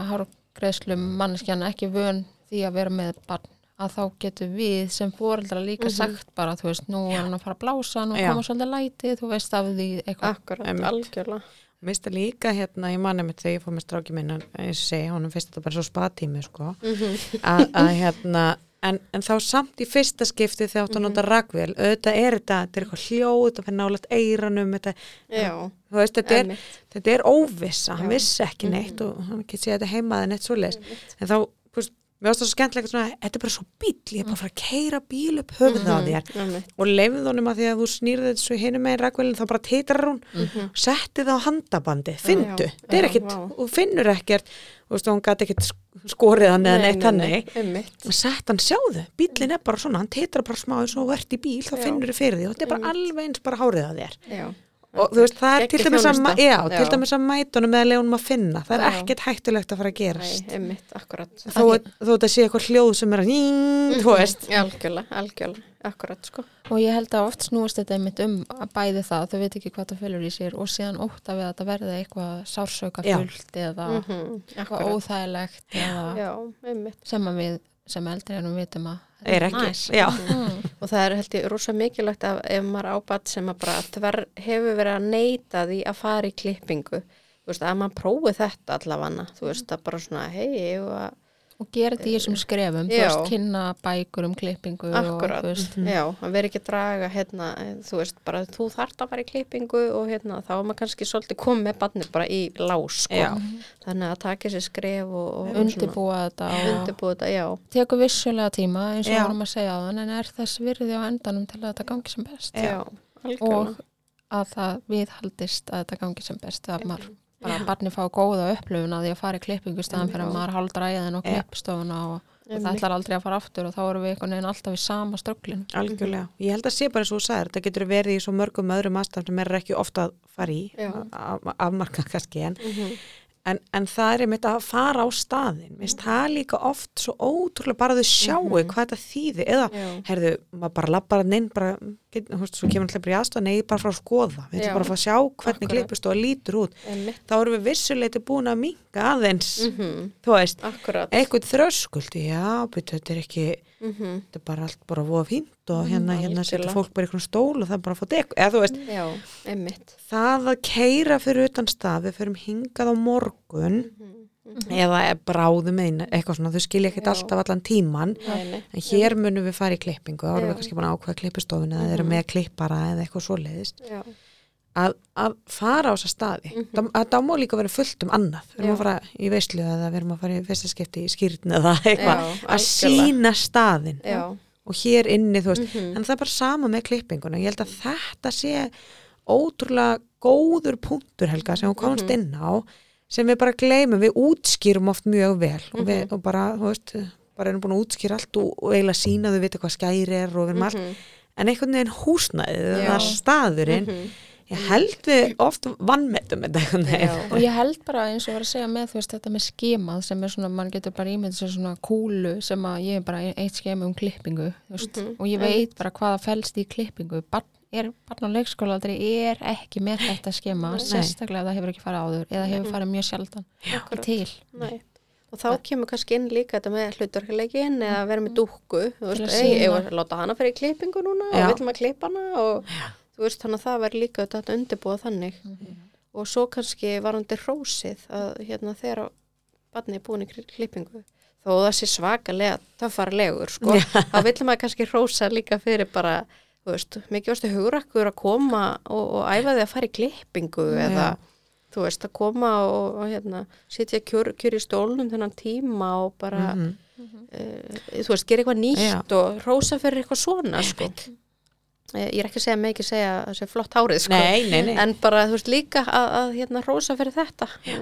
hárgreðslum manneskjana ekki vön því að vera með barn að þá getur við sem fóreldra líka Mhm. sagt bara þú veist nú er hann að fara að blása nú koma svolítið læti þú veist af því eitthvað Akkurat, algjörlega. Mér finnst það líka hérna, ég manna mitt þegar ég fór með stráki minn, og segi, honum finnst þetta bara svo spatími, sko, Mhm. að að, hérna, en, en þá samt í fyrsta skipti þegar áttu að nota ragvél, auðvitað er þetta, þetta er eitthvað hljóð, þetta fyrir nálægt eiranum, þetta, Já, þú veist, þetta er, þetta er óvissa, hann vissi ekki neitt og hann ekki sé þetta heimaði neitt svoleiðis, Einmitt. en þá, þú veist, mér varst það svo skemmtilegt svona, þetta er bara svo bíl, ég er bara að fara að keira bíl upp höfuð á þér Einmitt. og leifð honum að því að þú snýrði þessu hinum með ragvélinn þá bara titrar hún Mhm. setti það á handabandi, fyndu Já, þetta er vá. og finnur ekkert veist, hún gæti ekkert skorið hann eða Nei, neitt nei, hann Einmitt. sett hann, sjáðu, bílinn er bara svona hann titrar bara smá eins og ert í bíl þá finnur þið fyrir því og þetta er bara alveg eins bara hárið að þér. Og þú veist, það er til dæmis að, þjónusta. já, til Já. dæmis að mætunum eða leunum að finna, það er Já. ekkert hættulegt að fara að Nei, gerast einmitt, akkurat. þó, þó þetta sé eitthvað hljóð sem er að nýn, þú veist Algjörlega, algjörlega, akkurat, sko. og ég held að oft snúist þetta einmitt um að bæði það, þau veit ekki hvað það felur í sér og síðan ótta við að þetta verði eitthvað sársauka Já. fullt eða Mhm, eitthvað Akkurat. óþægilegt eða Já, einmitt. sem að við sem eldri erum vitum að er ekki, næs. Mm. Og það er held ég rosa mikilvægt að ef maður ábat sem að bara þver, hefur verið að neyta því að fara í klippingu, þú veist, að maður prófi þetta allavega, þú veist, að bara svona, hei, ég var og gera þetta í þessum skrefum þú veist, kynna bækur um klippingu Akkurat, og veist, já, að vera ekki að draga hérna, þú veist, bara þú þarft að fara í klippingu og hérna, þá er maður kannski svolítið komið með barnið bara í lás, sko. Þannig að taka sér skref og, og undirbúa þetta og undirbúa þetta, já. tekur vissulega tíma eins og vorum að segja á þann en er þess virði á endanum til að þetta gangi sem best? Já, og að það viðhaldist að þetta gangi sem best að maður bara að barni fá góða upplöfun að því að fara í klippingu staðan fyrir að maður haldra í þenn og klippstofuna og, það ætlar aldrei að fara aftur og þá erum við einhvern veginn alltaf í sama strögglinu Algjörlega. Ég held að sé bara þú sagðir, þetta getur verið í svo mörgum öðrum aðstæðum sem er ekki ofta að fara í, afmarka kannski, en, Mhm. En, en það er einmitt að fara á staðin. Mér finnst það líka oft svo ótrúlega bara að þau sjáu Mhm. hvað þetta þýði, eða, Já. herðu, maður bara lappar að neinn, bara, get, veist, svo kemur alltaf bara í aðstæðan, nei, bara frá að skoða, við ætlum bara að fá að sjá hvernig klippist og lítur út. Einmitt. Þá erum við vissuleiti búin að minga aðeins, Mhm. þú veist, Akkurat. eitthvað þröskuldi, já, betur, þetta er ekki, Mhm. þetta er bara allt bara voða fínt og hérna, hérna setja algjörlega. fólk bara í einhvern stól og það er bara að fá dek, eða þú veist, Já, það að keira fyrir utan stað, við förum hingað á morgun Mhm. eða er bráðum einn, eitthvað svona, þau skilja ekkert Já. alltaf allan tíman, nei. en hér munum við fara í klippingu, þá erum Já. við kannski búin að ákveða klippustofun eða erum Mhm. með klippara eða eitthvað svoleiðist, Já. Að, að fara á þessa staði, Mhm. það, að það má líka vera fullt um annað, við erum að fara í veislu eða við erum að fara í fyrsta skipti í skýrn eða eitthvað, að sína staðin Já. og hér inni, þú veist, Mhm. en það er bara sama með klippinguna, ég held að þetta sé ótrúlega góður punktur Helga sem hún komst Mhm. inn á sem við bara gleymum, við útskýrum oft mjög vel og, Mhm. við, og bara, þú veist bara erum búin að útskýra allt og, og eiginlega sína þau vita hvað skæri er og við erum allt Mhm. en einhvern veginn húsnæðið, Já. það staðurinn Mhm. Ég held við oft Já. og ég held bara eins og var að segja með þú veist þetta með skemað sem er svona, mann getur bara ímynd sem svona kúlu sem að ég er bara eitt skema um klippingu veist, Mhm, og ég veit bara hvaða felst í klippingu barn, er, barn á leikskólaaldri er ekki með þetta skema Nei. sérstaklega ef það hefur ekki farið áður eða hefur farið mjög sjaldan Akkurat. til Nei. Og þá kemur kannski inn líka þetta með hlutverkuleikin eða að vera með dúkku, þú veist, ég að láta hana fyrir í klippingu núna Já. og viljum að klippa hana og þú veist, þannig að það verður líka þetta að undirbúa þannig. Og svo kannski varandi hrósið að hérna þegar barni er búin í kli- klippingu, þó það sé svakalega töffarlegur, sko, þá viljum að kannski hrósa líka fyrir bara, þú veist, mikið varstu hugrakkur að koma og, og æfa þig að fara í klippingu eða þú veist, að koma og, og hérna, sitja kjör, kjör í stólnum þennan tíma og bara, Mhm. uh, þú veist, gera eitthvað nýtt og rósa fyrir eitthvað svona, sko. Ég er ekki að segja, með ekki að segja að það sé flott hárið, sko. nei, nei, nei, En bara, þú veist, líka að, að hérna, rósa fyrir þetta. Eh,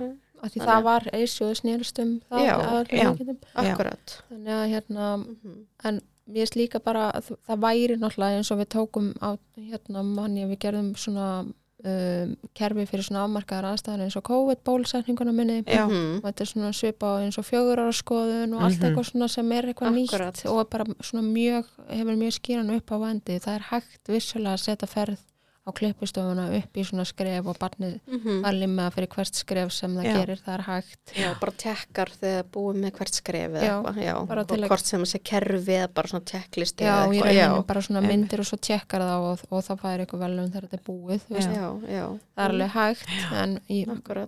af því Þannig það að- var eisjóðu snýrustum það, Já, já. Akkurat. þannig að hérna Mhm. en mér finnst líka bara að það væri náttúrulega eins og við tókum á hérna manni við gerðum svona um, kerfi fyrir svona afmarkaðar aðstæðar eins og COVID-bólusetninguna minni Já. Mhm. og þetta er svona svipa á eins og fjögur ára skoðun og allt Mhm. eitthvað svona sem er eitthvað Akkurat. nýtt og bara svona mjög, hefur mjög skýran upp á vendi það er hægt vissulega að setja ferð á klippustofuna upp í svona skref og barnið Mhm. var limma fyrir hvert skref sem það Já. gerir, það er hægt. Já, bara tekkar þegar búið með hvert skref eða eitthvað, já, bara og að- hvort sem að sé kerfi eða bara svona checklisti Já, eitthvað, rauninu bara svona myndir og svo tjekkar það og, og það fær eitthvað velum þegar þetta er búið þú veist, já, já, já, það er alveg hægt en í,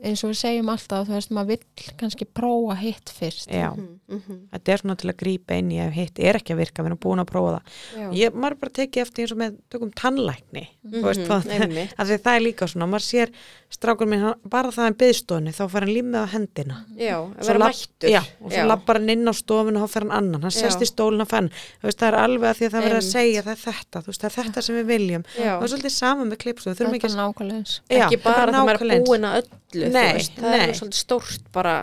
eins og við segjum alltaf þú veist, maður vill kannski prófa hitt fyrst. Já. Mhm, mhm, þetta er svona til að grípa inn í ef hitt er ekki að virka, við erum búin að prófa það. Ég, maður bara tekið eftir eins og með tökum tannlækni þú veist Mhm, það, það er líka svona, maður sér strákur minn, hann- bara það er byðstofni þá fær hann límið á hendina. Já, Svo mættur. já, og svo lappar hann inn á stofinu og þá fer hann annan, hann sest í stólinn og þú veist, það er alveg að því að það verður að segja það er þetta, þú veist, það er þetta sem við viljum. Það er svolítið saman með klipstu, við það þurfum er ekki bara nákvæmlega eins. Já, ekki það bara nákvæmlega er búin að öllu Nei, þú veist, það er svolítið stórt bara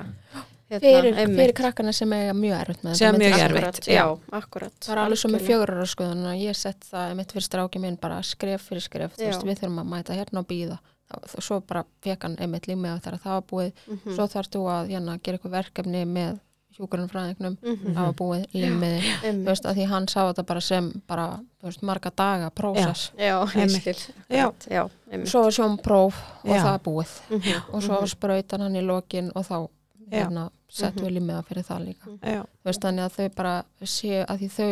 fyrir, einmitt. fyrir krakkana sem er mjög erfitt með Sem þetta, mjög með erfitt. já. akkurat Það er alveg svo með Algjörlega. fjögur ára skoðun og ég sett það mitt fyrir stráki minn bara skref fyrir skref, þú veist, við þurfum að mæta hérna og býða og svo bara fekk hann einmitt límið þegar það var búið, Mhm, svo þarf þú að hérna, gera eitthvað verkefni með hjúkurinn mhm, það var búið límið þú einmitt. veist, að því hann sá þetta bara sem bara, þú veist, marga daga prósess, já, ég Einmitt. skil Já. já, einmitt. svo var sjónpróf og Já. það er búið Mhm, og svo mhm, sprautan hann í lokin og þá Hérna, settum við límiða fyrir það líka. Já, þú veist, þannig að þau bara séu að því þau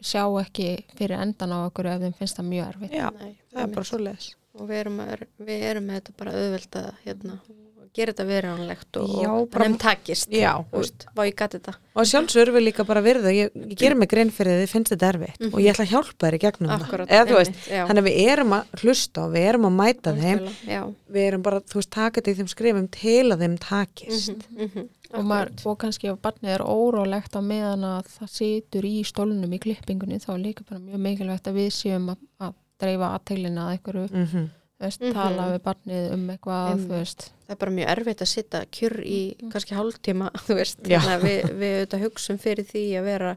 sjá ekki fyrir endan á okkur ef þeim finnst það mjög erfitt. Já, Nei, það er bara svo leis og við erum, að, við erum með þetta bara auðvelda hérna, og gera þetta verðanlegt og, og bara- nefn takist já, þú veist, hvað ég gæti þetta. Og sjálfsögur við líka bara virða ég, ég gerir mig grein fyrir því þið finnst þetta erfitt Mhm. og ég ætla að hjálpa þér í gegnum Akkúrat, það veist, einmitt, já. þannig að við erum að hlusta og við erum að mæta þeim. Já, við erum bara, þú veist, taka þetta í þeim skrifum til að þeim takist. Mhm, mhm, og, maður, akkurat. og kannski ef barnið er órólegt á meðan að það situr í stólnum í klippingunni þá er líka bara mjög mikilvægt að við séum að, að dreifa aðteglina að einhverju mm -hmm. veist, Mhm. tala við barnið um eitthvað, veist það er bara mjög erfitt að sitta kjur í kannski hálftíma, þú veist, Já. þannig að við, við auðvitað hugsum fyrir því að vera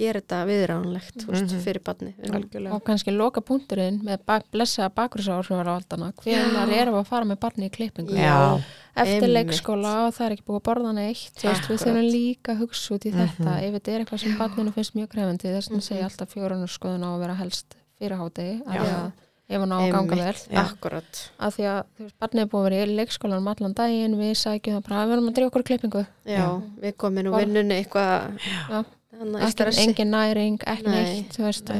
gera þetta viðránlegt, veist, Mhm. fyrir barni algjörlega og kannski loka punkturinn með bak, blessaða bakgrúsáhrifavaldana hvenar erum við að fara með barni í klippingu Já. eftir leikskóla og það er ekki búið að borða neitt veist, við Akkurat. þurfum líka að hugsa út í þetta Mhm. ef þetta er eitthvað sem barninu finnst mjög krefandi þess Mhm. segja alltaf fjórunar skoðun á að vera helst fyrir hátegi af Já. því að ef hann á að ganga vel. Já. akkurat, af því að þú veist, barnið er búið að vera í leikskólanum allan daginn, við sækjum það bara við erum að drífa okkur klippingu, já, við komum nú vinnunni eitthvað Já. þannig að ekki, stressi. engin næring Nei. neitt, þú veist.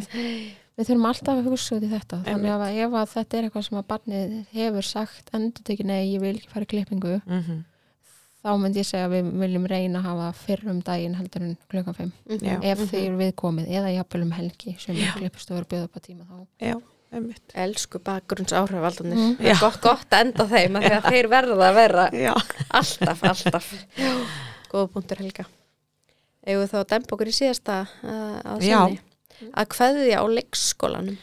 Við þurfum alltaf að hugsa út í þetta. Þannig að ef að þetta er eitthvað sem að barnið hefur sagt endur tekið nei, ég vil ekki fara í klippingu Mhm. þá myndi ég segja að við viljum reyna að hafa fyrr um daginn heldur en klukkan 5 Já. ef því er viðkomið eða einmitt. Elsku bakgrunns áhrifaldanir Mm. það er gott, gott að enda þeim af því að þeir verða að vera já, alltaf, alltaf. Góða punktur Helga. Við þá að dempa okkur í síðasta uh, að Já. sinni að kveðja á leikskólanum.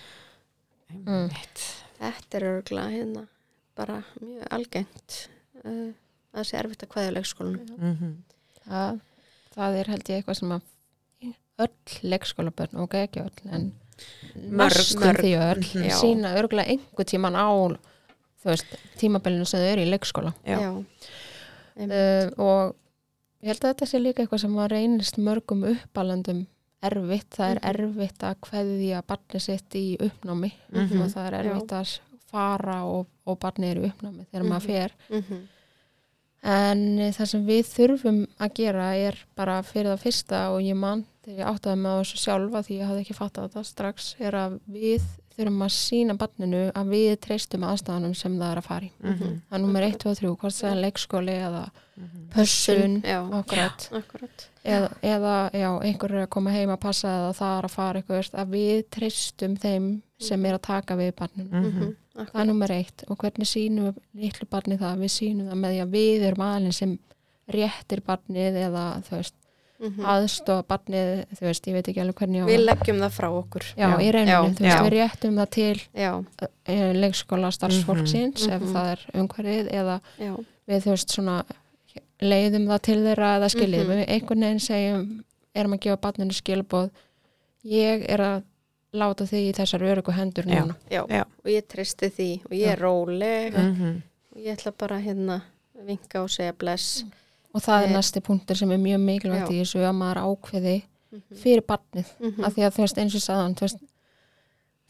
Einmitt. Þetta er örgulega hérna bara mjög algengt uh, að það sé erfitt að kveðja á leikskólanum. Mhm. það, það er held ég eitthvað sem að öll leikskólabörn og ekki öll en Mörg, því öll Mhm. Já. sína örgulega einhver tíman á þú veist, tímabilinu sem þau eru í leikskóla Já. Uh, og ég held að þetta sé líka eitthvað sem að reynist mörgum uppalandum erfitt, það er Mhm. erfitt að kveðja barni sitt í uppnámi Mhm. og það er erfitt að fara og, og barni er í uppnámi þegar Mhm. maður fer Mhm. En eh, það sem við þurfum að gera er bara fyrir það fyrsta og ég man þegar ég áttaði með þessu sjálfa því ég hafði ekki fattað þetta strax er að við þurfum að sína barninu að við treystum aðstæðanum sem það er að fara í Mhm. það er nummer 1, 2 og 3, hvort það er leikskóli eða Mhm. pössun já, akkurat akkurat eða, eða já, einhver er að koma heim að passa eða það er að fara eitthvað að við treystum þeim sem er að taka við barninu Mhm. Mhm. það er akkurat nummer eitt og hvernig sínum við litlu barni það, við sínum það með því að við erum aðlinn sem réttir barnið eða þú veist, Mhm. aðstofa barnið, þú veist, ég veit ekki alveg hvernig við leggjum það frá okkur Já, Já. í reyninni, Já. þú veist, Já. við réttum það til já, e, leikskóla starfsfólksins Mhm. ef Mhm. það er umhverfið eða já, við, þú veist, svona leiðum það til þeirra eða skiljið, Mhm. við einhvern veginn segjum erum að gefa barninu skilbóð ég er að láta þig í þessar örugu hendur núna já, Já. og ég treysti því og ég er róleg Mhm. og ég ætla bara hérna að vinka og segja bless og það er Eh, næsti punktur sem er mjög mikilvægt já. í þessu að maður ákveði Mhm. fyrir barnið Mhm. af því að þú veist eins og sagðan þú veist,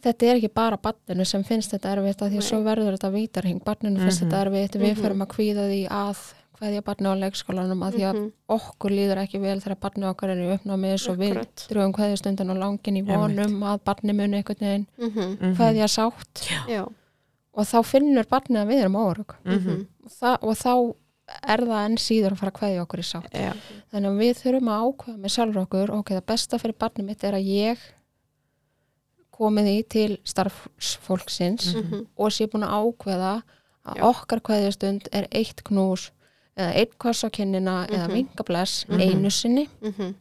þetta er ekki bara barninu sem finnst þetta erfitt af því að Nei. svo verður þetta vítarhing barninu finnst Mhm. þetta erfitt, við Mhm. förum að kvíða því að hvaðja barni á leikskólanum af því að Mhm. okkur líður ekki vel þegar barni okkar er í uppnámi og við drögum hvaðjastundin og langin í vonum að barni muni einhvern veginn Mhm. Mhm. hvaðja sátt já, og þá finnur barnið að við erum órug Mhm. og, það- og þá er það enn síður að fara að hvaðja okkur í sátt Já. Þannig að við þurfum að ákveða með sjálfur okkur, ok, það besta fyrir barnið mitt er að ég komið í til starffólksins Mhm. og sé búin að ákveða að Já. okkar kveðjastund er eitt knús eða eitt koss á kinnina eða Mhm. vinkabless Mhm. einu sinni Mhm.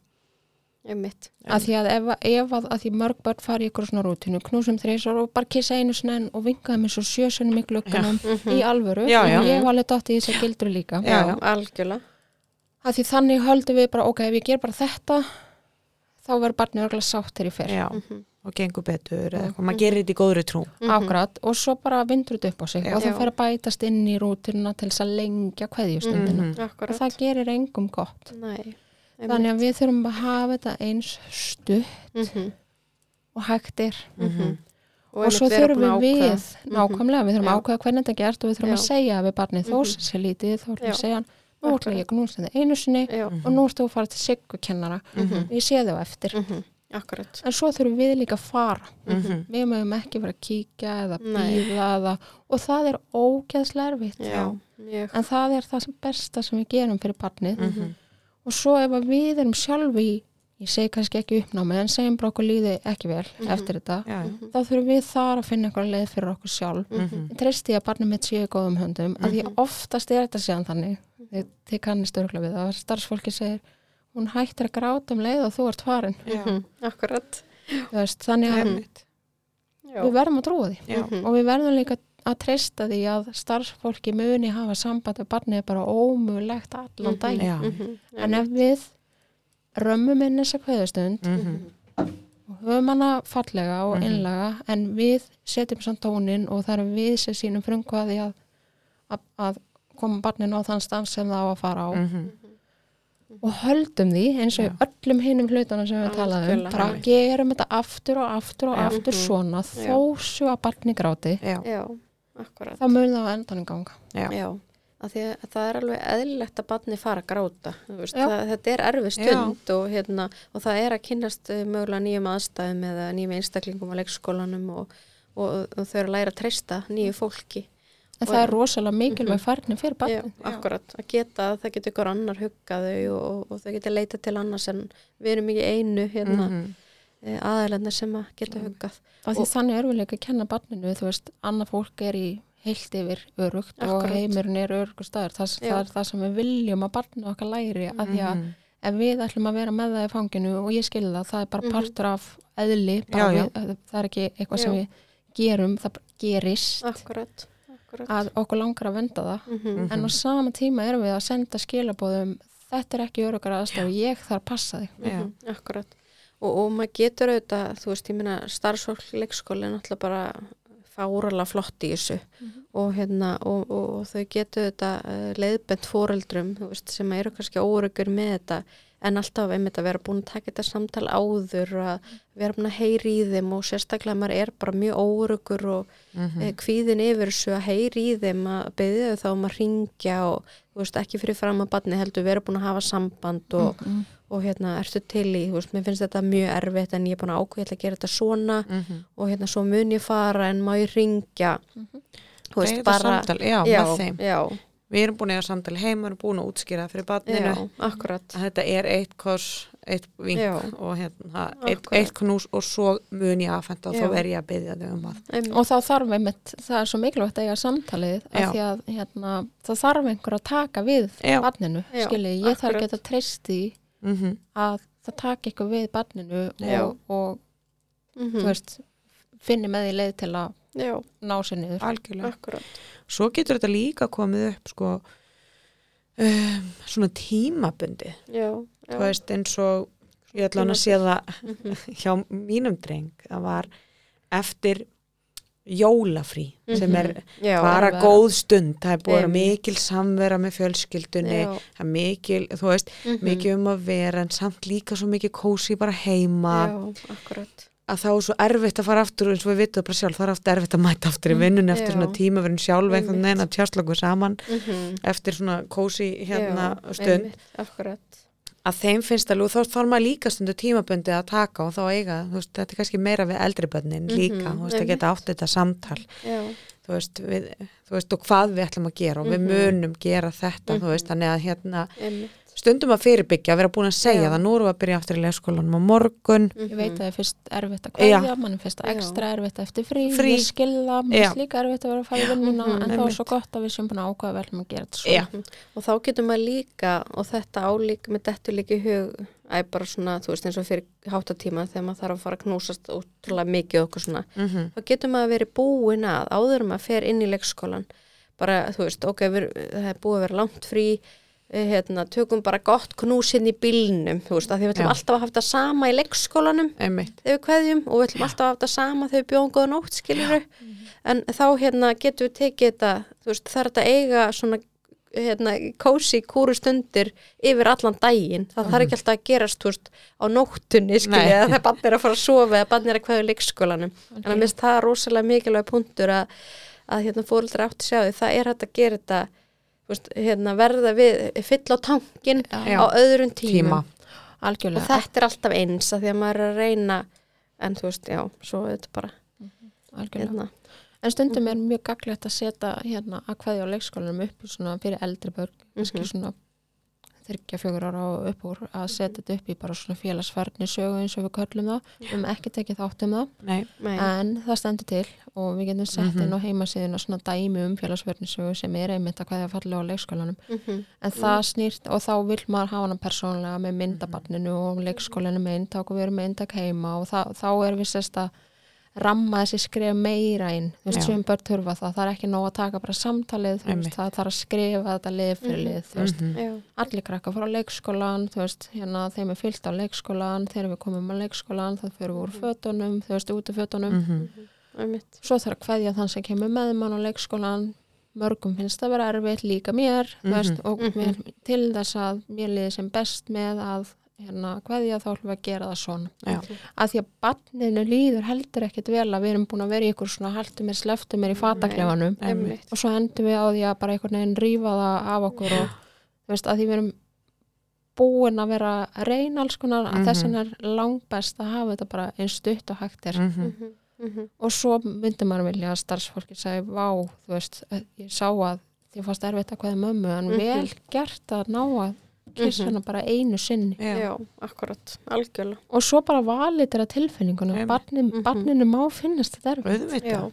einmitt af því að ef, ef að, að því mörg börn fari ykkur svona rútinu, knúsum þreysar og bara kissa einu sinni og vinkaði mér svo sjösunum í glugganum Mhm. í alvöru Já, já. ég hef alveg dótt í þess að gildur líka Já, að því þannig höldum við bara, ok, ef ég ger bara þetta þá verður barnið örgulega sátt þegar ég fer. Og gengur betur eða eitthvað, maður gerir þetta í góðri trú Mhm. ákvæmt og svo bara vindur þetta upp á sig Já. og það fer að bætast inn í rútina til þess að lengja kveðjustundina Mhm. og akkurat það gerir engum gott Nei, þannig að við þurfum að hafa þetta eins stutt Mhm. og hægt er Mhm. og, einmitt svo vera þurfum við. Mhm. nákvæmlega, við þurfum Já. að ákveða hvernig þetta er gert og við þurfum Já. að segja við barnið þó Mhm. sem sé lítið, þá þurfum við að segja nú ætla ég að knúsa þið einu sinni já, og nú ertu að fara til siggu Mhm. ég sé þau eftir Mhm. Akkurat en svo þurfum við líka að fara Mhm. við mögum ekki vera að kíkja eða býða eða, og það er ógeðslega erfitt já, en það er það sem besta sem við gerum fyrir barnið Mhm. og svo ef við erum sjálf í ég segi kannski ekki uppnámi en segjum bara okkur líði ekki vel Mhm. eftir þetta Já. Mhm. þá þurfum við þar að finna einhverja leið fyrir okkur sjálf Mhm. ég treysti að barnið mitt séu góðum höndum að því Mhm. oftast er þetta síðan þannig þið, þið kannist örgulega við það starfsfólki segir hún hættir að gráta um leið og þú ert farin Já. Mhm. akkurat Þú veist, þannig að já, við verðum að trúa því Já. Mhm. og við verðum líka að treysta því að starfsfólki muni hafa samband við barnið er bara ómulegt allan Mhm. daginn. Já. Mhm. En ef við römmum inn þessa kveðustund Mhm. og höfum hana fallega og Mhm. einlega en við setjum samt tónin og það er við sem sínum frumkvaði að, að, að koma barninu á þann stans sem það á að fara á Mhm. Og höldum því eins og Já. öllum hinnum hlutana sem við talaðum Algjörlega. bara gerum þetta aftur og aftur og Já. aftur Mhm. svona þó svo að barni gráti Já, Já, akkurat. þá mun það á endanum ganga já, Já, af því að það er alveg eðlilegt að barni fara að gráta. þú Veist, Já. það, þetta er erfið stund og, hérna, og það er að kynast eh, mögulega nýjum aðstæðum eða nýjum einstaklingum á leikskólanum og, og, og þau eru að læra að treysta nýju fólki. En Og- það er rosalega mikilvæg færni fyrir Já, barni akkurat, að geta að það getur ykkur annar hugga þau og, og þau getur leita til annars en við erum ekki einu hérna, Mhm. mm aðeilendir sem að geta huggað. því þannig erum við líka að kenna barninu þú veist, annað fólk er í heilt yfir örugt og Akkúrat. heimurinn er örugur staður það, Já. það er það sem við viljum að barninu okkar læri að því að Mhm. ef við ætlum að vera með það í fanginu og ég skilði það, það er bara Mhm. partur af eðli, bara Já, já. Við, það er ekki eitthvað Já. sem við gerum, það gerist Akkurat, akkurat. Að okkur langar að venda það. Mm en á sama tíma erum við að senda skilabóðum þetta er ekki örugar aðstæðu, ég þarf að passa þig. Já. Mhm, akkurat. Og, og maður getur auðvitað, þú veist, ég minna starfsfólk leikskóli er náttúrulega bara fáralega flott í þessu. Og, hérna, og, og, og þau getur auðvitað uh, leiðbent fóreldrum þú veist, sem eru kannski órugur með þetta en alltaf einmitt að vera búin að taka þetta samtal áður og að vera búin að heyri í þeim og sérstaklega maður er bara mjög órugur og Mhm. mm. kvíðin yfir þessu að heyri í þeim að beðið þau þá um að ringja og þú veist, ekki fyrir fram að badni heldur vera búin að hafa samband og, Mm. og hérna, ertu til í, þú veist, mér finnst þetta mjög erfitt en ég er búin að ákveða að gera þetta svona Mhm. og hérna, svo mun ég fara en má ég ringja þú Eiga þetta samtal, já, já, já, Við erum búin að eiga samtal heima, við erum búin að útskýra fyrir barninu já, akkurat að þetta er eitt kors, eitt vink Já. og hérna, eitt, eitt knús og svo mun ég aðfenda og þá verð ég að byggja þau um að og þá þarf einmitt, það er svo mikilvægt að eiga samtalið Já. af því að hérna, það þarf einhver að taka við Já. barninu, Já, skiljið, ég þarf akkurat. ekki að treyst því mm að það taki eitthvað við barninu Já. og, og mm þú veist, finni með því leið til að já, ná sér niður algjörlega. akkurat Svo getur þetta líka komið upp sko um, svona tímabundi já, þú já, veist eins og ég ætla hann að sé það Mhm. hjá mínum dreng það var eftir jólafrí sem er Mhm. já, bara vera. góð stund, það er að Einmitt. mikil samvera með fjölskyldunni, Já. það er mikil, þú veist, Mhm. mikið um að vera en samt líka svo mikið kósi bara heima já, akkurat að þá er svo erfitt að fara aftur eins og við vitum bara sjálf, það er aftur erfitt að mæta aftur í vinnun eftir Já. svona tíma verðin sjálf einhvern veginn að tjástlöku saman mm eftir svona kósi hérna já, stund. einmitt, að þeim finnst alveg þá þarf maður líka stundu tímabundi að taka og þá eiga, veist, þetta er kannski meira við eldri bönnin líka, Mhm, þú veist, að geta átt þetta samtal. Já, þú veist, við, þú veist, og hvað við ætlum að gera og við Mhm. munum gera þetta, þú veist, þannig að hérna einmitt stundum að fyrirbyggja, að vera búin að segja Já. það, nú erum við að byrja aftur í leikskólanum á morgun, Ég veit að það er fyrst erfitt að Já. kveðja, mann er fyrst Já. ekstra erfitt eftir frí, Frí. ég skilða, Já. er líka erfitt að vera að fara í vinnuna, Mhm, en þá er svo gott að við séum búin að ákvaða vel með að gera þetta Já. svona. og þá getur maður líka og þetta álíka með dettur líka í hug að bara svona, þú veist eins og fyrir háttatíma þegar maður þarf að fara að knúsast útrúlega mikið og okkur svona, mm þá getur maður verið búin að áður en maður fer inn í leikskólan bara, þú veist, ok, við, það er búið að vera langt frí hérna, tökum bara gott knúsinn í bílnum þú veist, að því við ætlum Já. alltaf að hafa þetta sama í leikskólanum. Einmitt, þegar við kveðjum og við ætlum alltaf að hafa þetta sama þegar við bjóðum góða nótt, skiljuru en þá hérna getum við tekið þetta þú veist, það er þetta eiga svona hérna, kósi kúru stundir yfir allan daginn, það þarf ekki alltaf að gerast þú veist, á nóttunni, skilja Nei. eða þegar bann er að fara að sofa eða bann er að kveða í leikskólanum. En að minnst það er rosalega mikilvæg punktur að, að hérna, fóreldra átti sjá því það er hægt að gera þetta veist, hérna, verða við fyll á tankin Já. á öðrum tíma Algjörlega. og þetta er alltaf eins að því að maður er að reyna en þú veist, já, svo er þetta bara Algjörlega. hérna, En stundum er mjög gaglegt að setja hérna að kveðja á leikskólanum upp svona fyrir eldri börn, kannski Mhm. svona þryggja fjögur ára og upp úr að setja þetta upp í bara svona félagsfærni sögu eins og við köllum það, við höfum ekki tekið þátt um það, Nei, en það stendur til og við getum sett Mhm. inn á heimasíðuna svona dæmi um félagsfærni sögu sem er einmitt að kveðja fallega á leikskólanum, Mhm. en það snýrt og þá vil maður hafa hana persónlega með myndabarninu og leikskólinu með inntak og við erum með inntak heima og það, þá er við sérst að ramma þessi skref meira inn. Þú veist, sem börn þurfa það, það er ekki nóg að taka bara samtalið, þú veist, það þarf að skrifa þetta lið fyrir lið, þú veist. Mhm. Já. allir krakka fór á leikskólan þú veist, hérna, þeim er fyllt á leikskólan þegar við komum á leikskólan, það fyrir við úr fötunum, þú veist, út af fötunum. Mhm. Einmitt. svo þarf að kveðja þann sem kemur með mann á leikskólan. Mörgum finnst það vera erfitt líka mér þú veist, og Mhm. mér, til þess að mér liði sem best með að hérna kveðja þá ætlum við að gera það svona Já. að því að barninu líður heldur ekkit vel að við erum búin að vera í ykkur svona haltu mér, sleftu mér í fataklefanum og svo endum við á því að bara einhvern veginn rífa það af okkur og veist að því við erum búin að vera að reyna alls konar að Mhm. þess vegna er langbest að hafa þetta bara einn stutt og hægt er Mhm. Mhm. Mhm. og svo myndi maður vilja að starfsfólki segi, vá, þú veist, ég sá að því fannst erfitt að hvaða mömmu en Mhm. vel gert að ná að kissa Mhm. hana bara einu sinni Já. Já, akkurat, algjörlega. og svo bara valið þeirra tilfinninguna. Barnin, Mhm. barninu má finnast þetta erfitt Auðvitað. Já.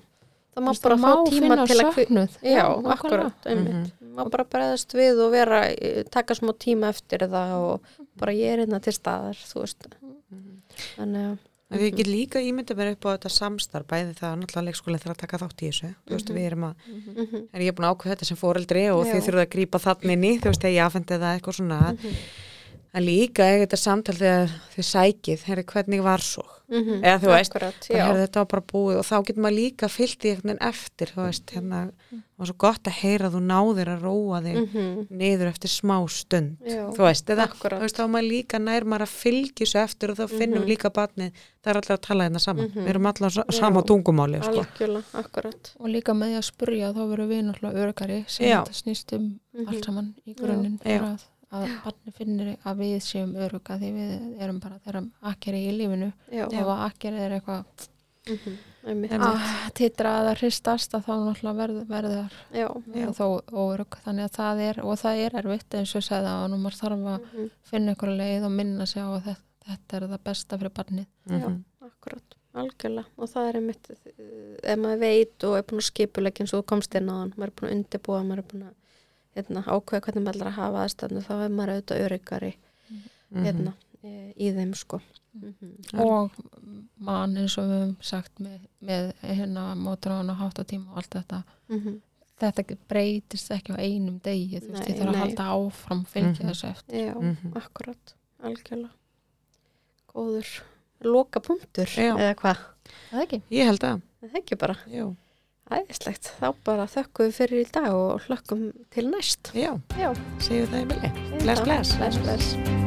Það má bara fá tíma til að Já, nákvæmlega. akkurat, einmitt. Mhm. Má bara bregðast við og vera, eh, taka smá tíma eftir það og bara ég er hérna til staðar, þú veist. Mhm. Þannig að, En Ég get líka ímynda mér upp á þetta samstarf, bæði það að náttúrulega leikskólinn þarf að taka þátt í þessu. Þú veist, Mhm. við erum að, mhm, er ég búin að ákveða þetta sem fóreldri og Já. þið þurfum að grípa þannig inn í, þú veist, þegar ég afhendi það eitthvað svona. mhm, En líka eiga þetta samtal þegar þið sækið, herri, hvernig var svo? mhm, Eða þú veist, akkurat, þetta var bara búið og þá getur maður líka fyllt í veginn eftir, þú veist, hérna, það var svo gott að heyra að þú náðir að róa þig Mhm, niður eftir smá stund, Já, þú veist, eða, akkurat. þú veist, þá er maður líka nær maður að fylgja svo eftir og þá finnum Mhm. við líka barnið, það er allir að tala hérna saman, Mhm. við erum allir á sa- Já. sama tungumáli, sko. Algjörlega, akkurat. og líka með því að spurja þá verður við náttúrulega örgari sem þetta snýst um Mhm. allt saman í grunninn að, barni finnir að við séum örga því við erum bara þeirra akkeri í lífinu Já, ef að akkeri er eitthvað mhm, einmitt. Einmitt. að titra eða hristast að þá náttúrulega verður verður Já, Já. þó óörug þannig að það er og það er erfitt eins og ég sagði að nú maður þarf að mhm, finna einhverja leið og minna sig á að þetta, þetta er það besta fyrir barnið já, Mhm. akkurat. Algjörlega. Og það er einmitt, eh, ef maður veit og er búin að skipulegja eins og þú komst inn á hann, maður er búin að undirbúa, maður er búin að hérna, ákveða hvernig maður ætlar að hafa aðstæðinu, þá er maður auðvitað öryggari Mhm. hérna, e, í þeim, sko. Mhm. og mann eins og við höfum sagt með, með hérna mótur og háttatíma og allt þetta Mhm. þetta breytist ekki á einum degi þú veist, ég þarf að halda áfram fylgja Mhm. þessu eftir Já, Mhm. akkurat, algjörlega. Góður loka punktur, Já. eða hvað? það ekki? Ég held að, Það ekki bara já, æðislegt. Þá bara þökkum við fyrir í dag og hlökkum til næst. já, Já, segjum það í milli. Bless, bless. bless, bless.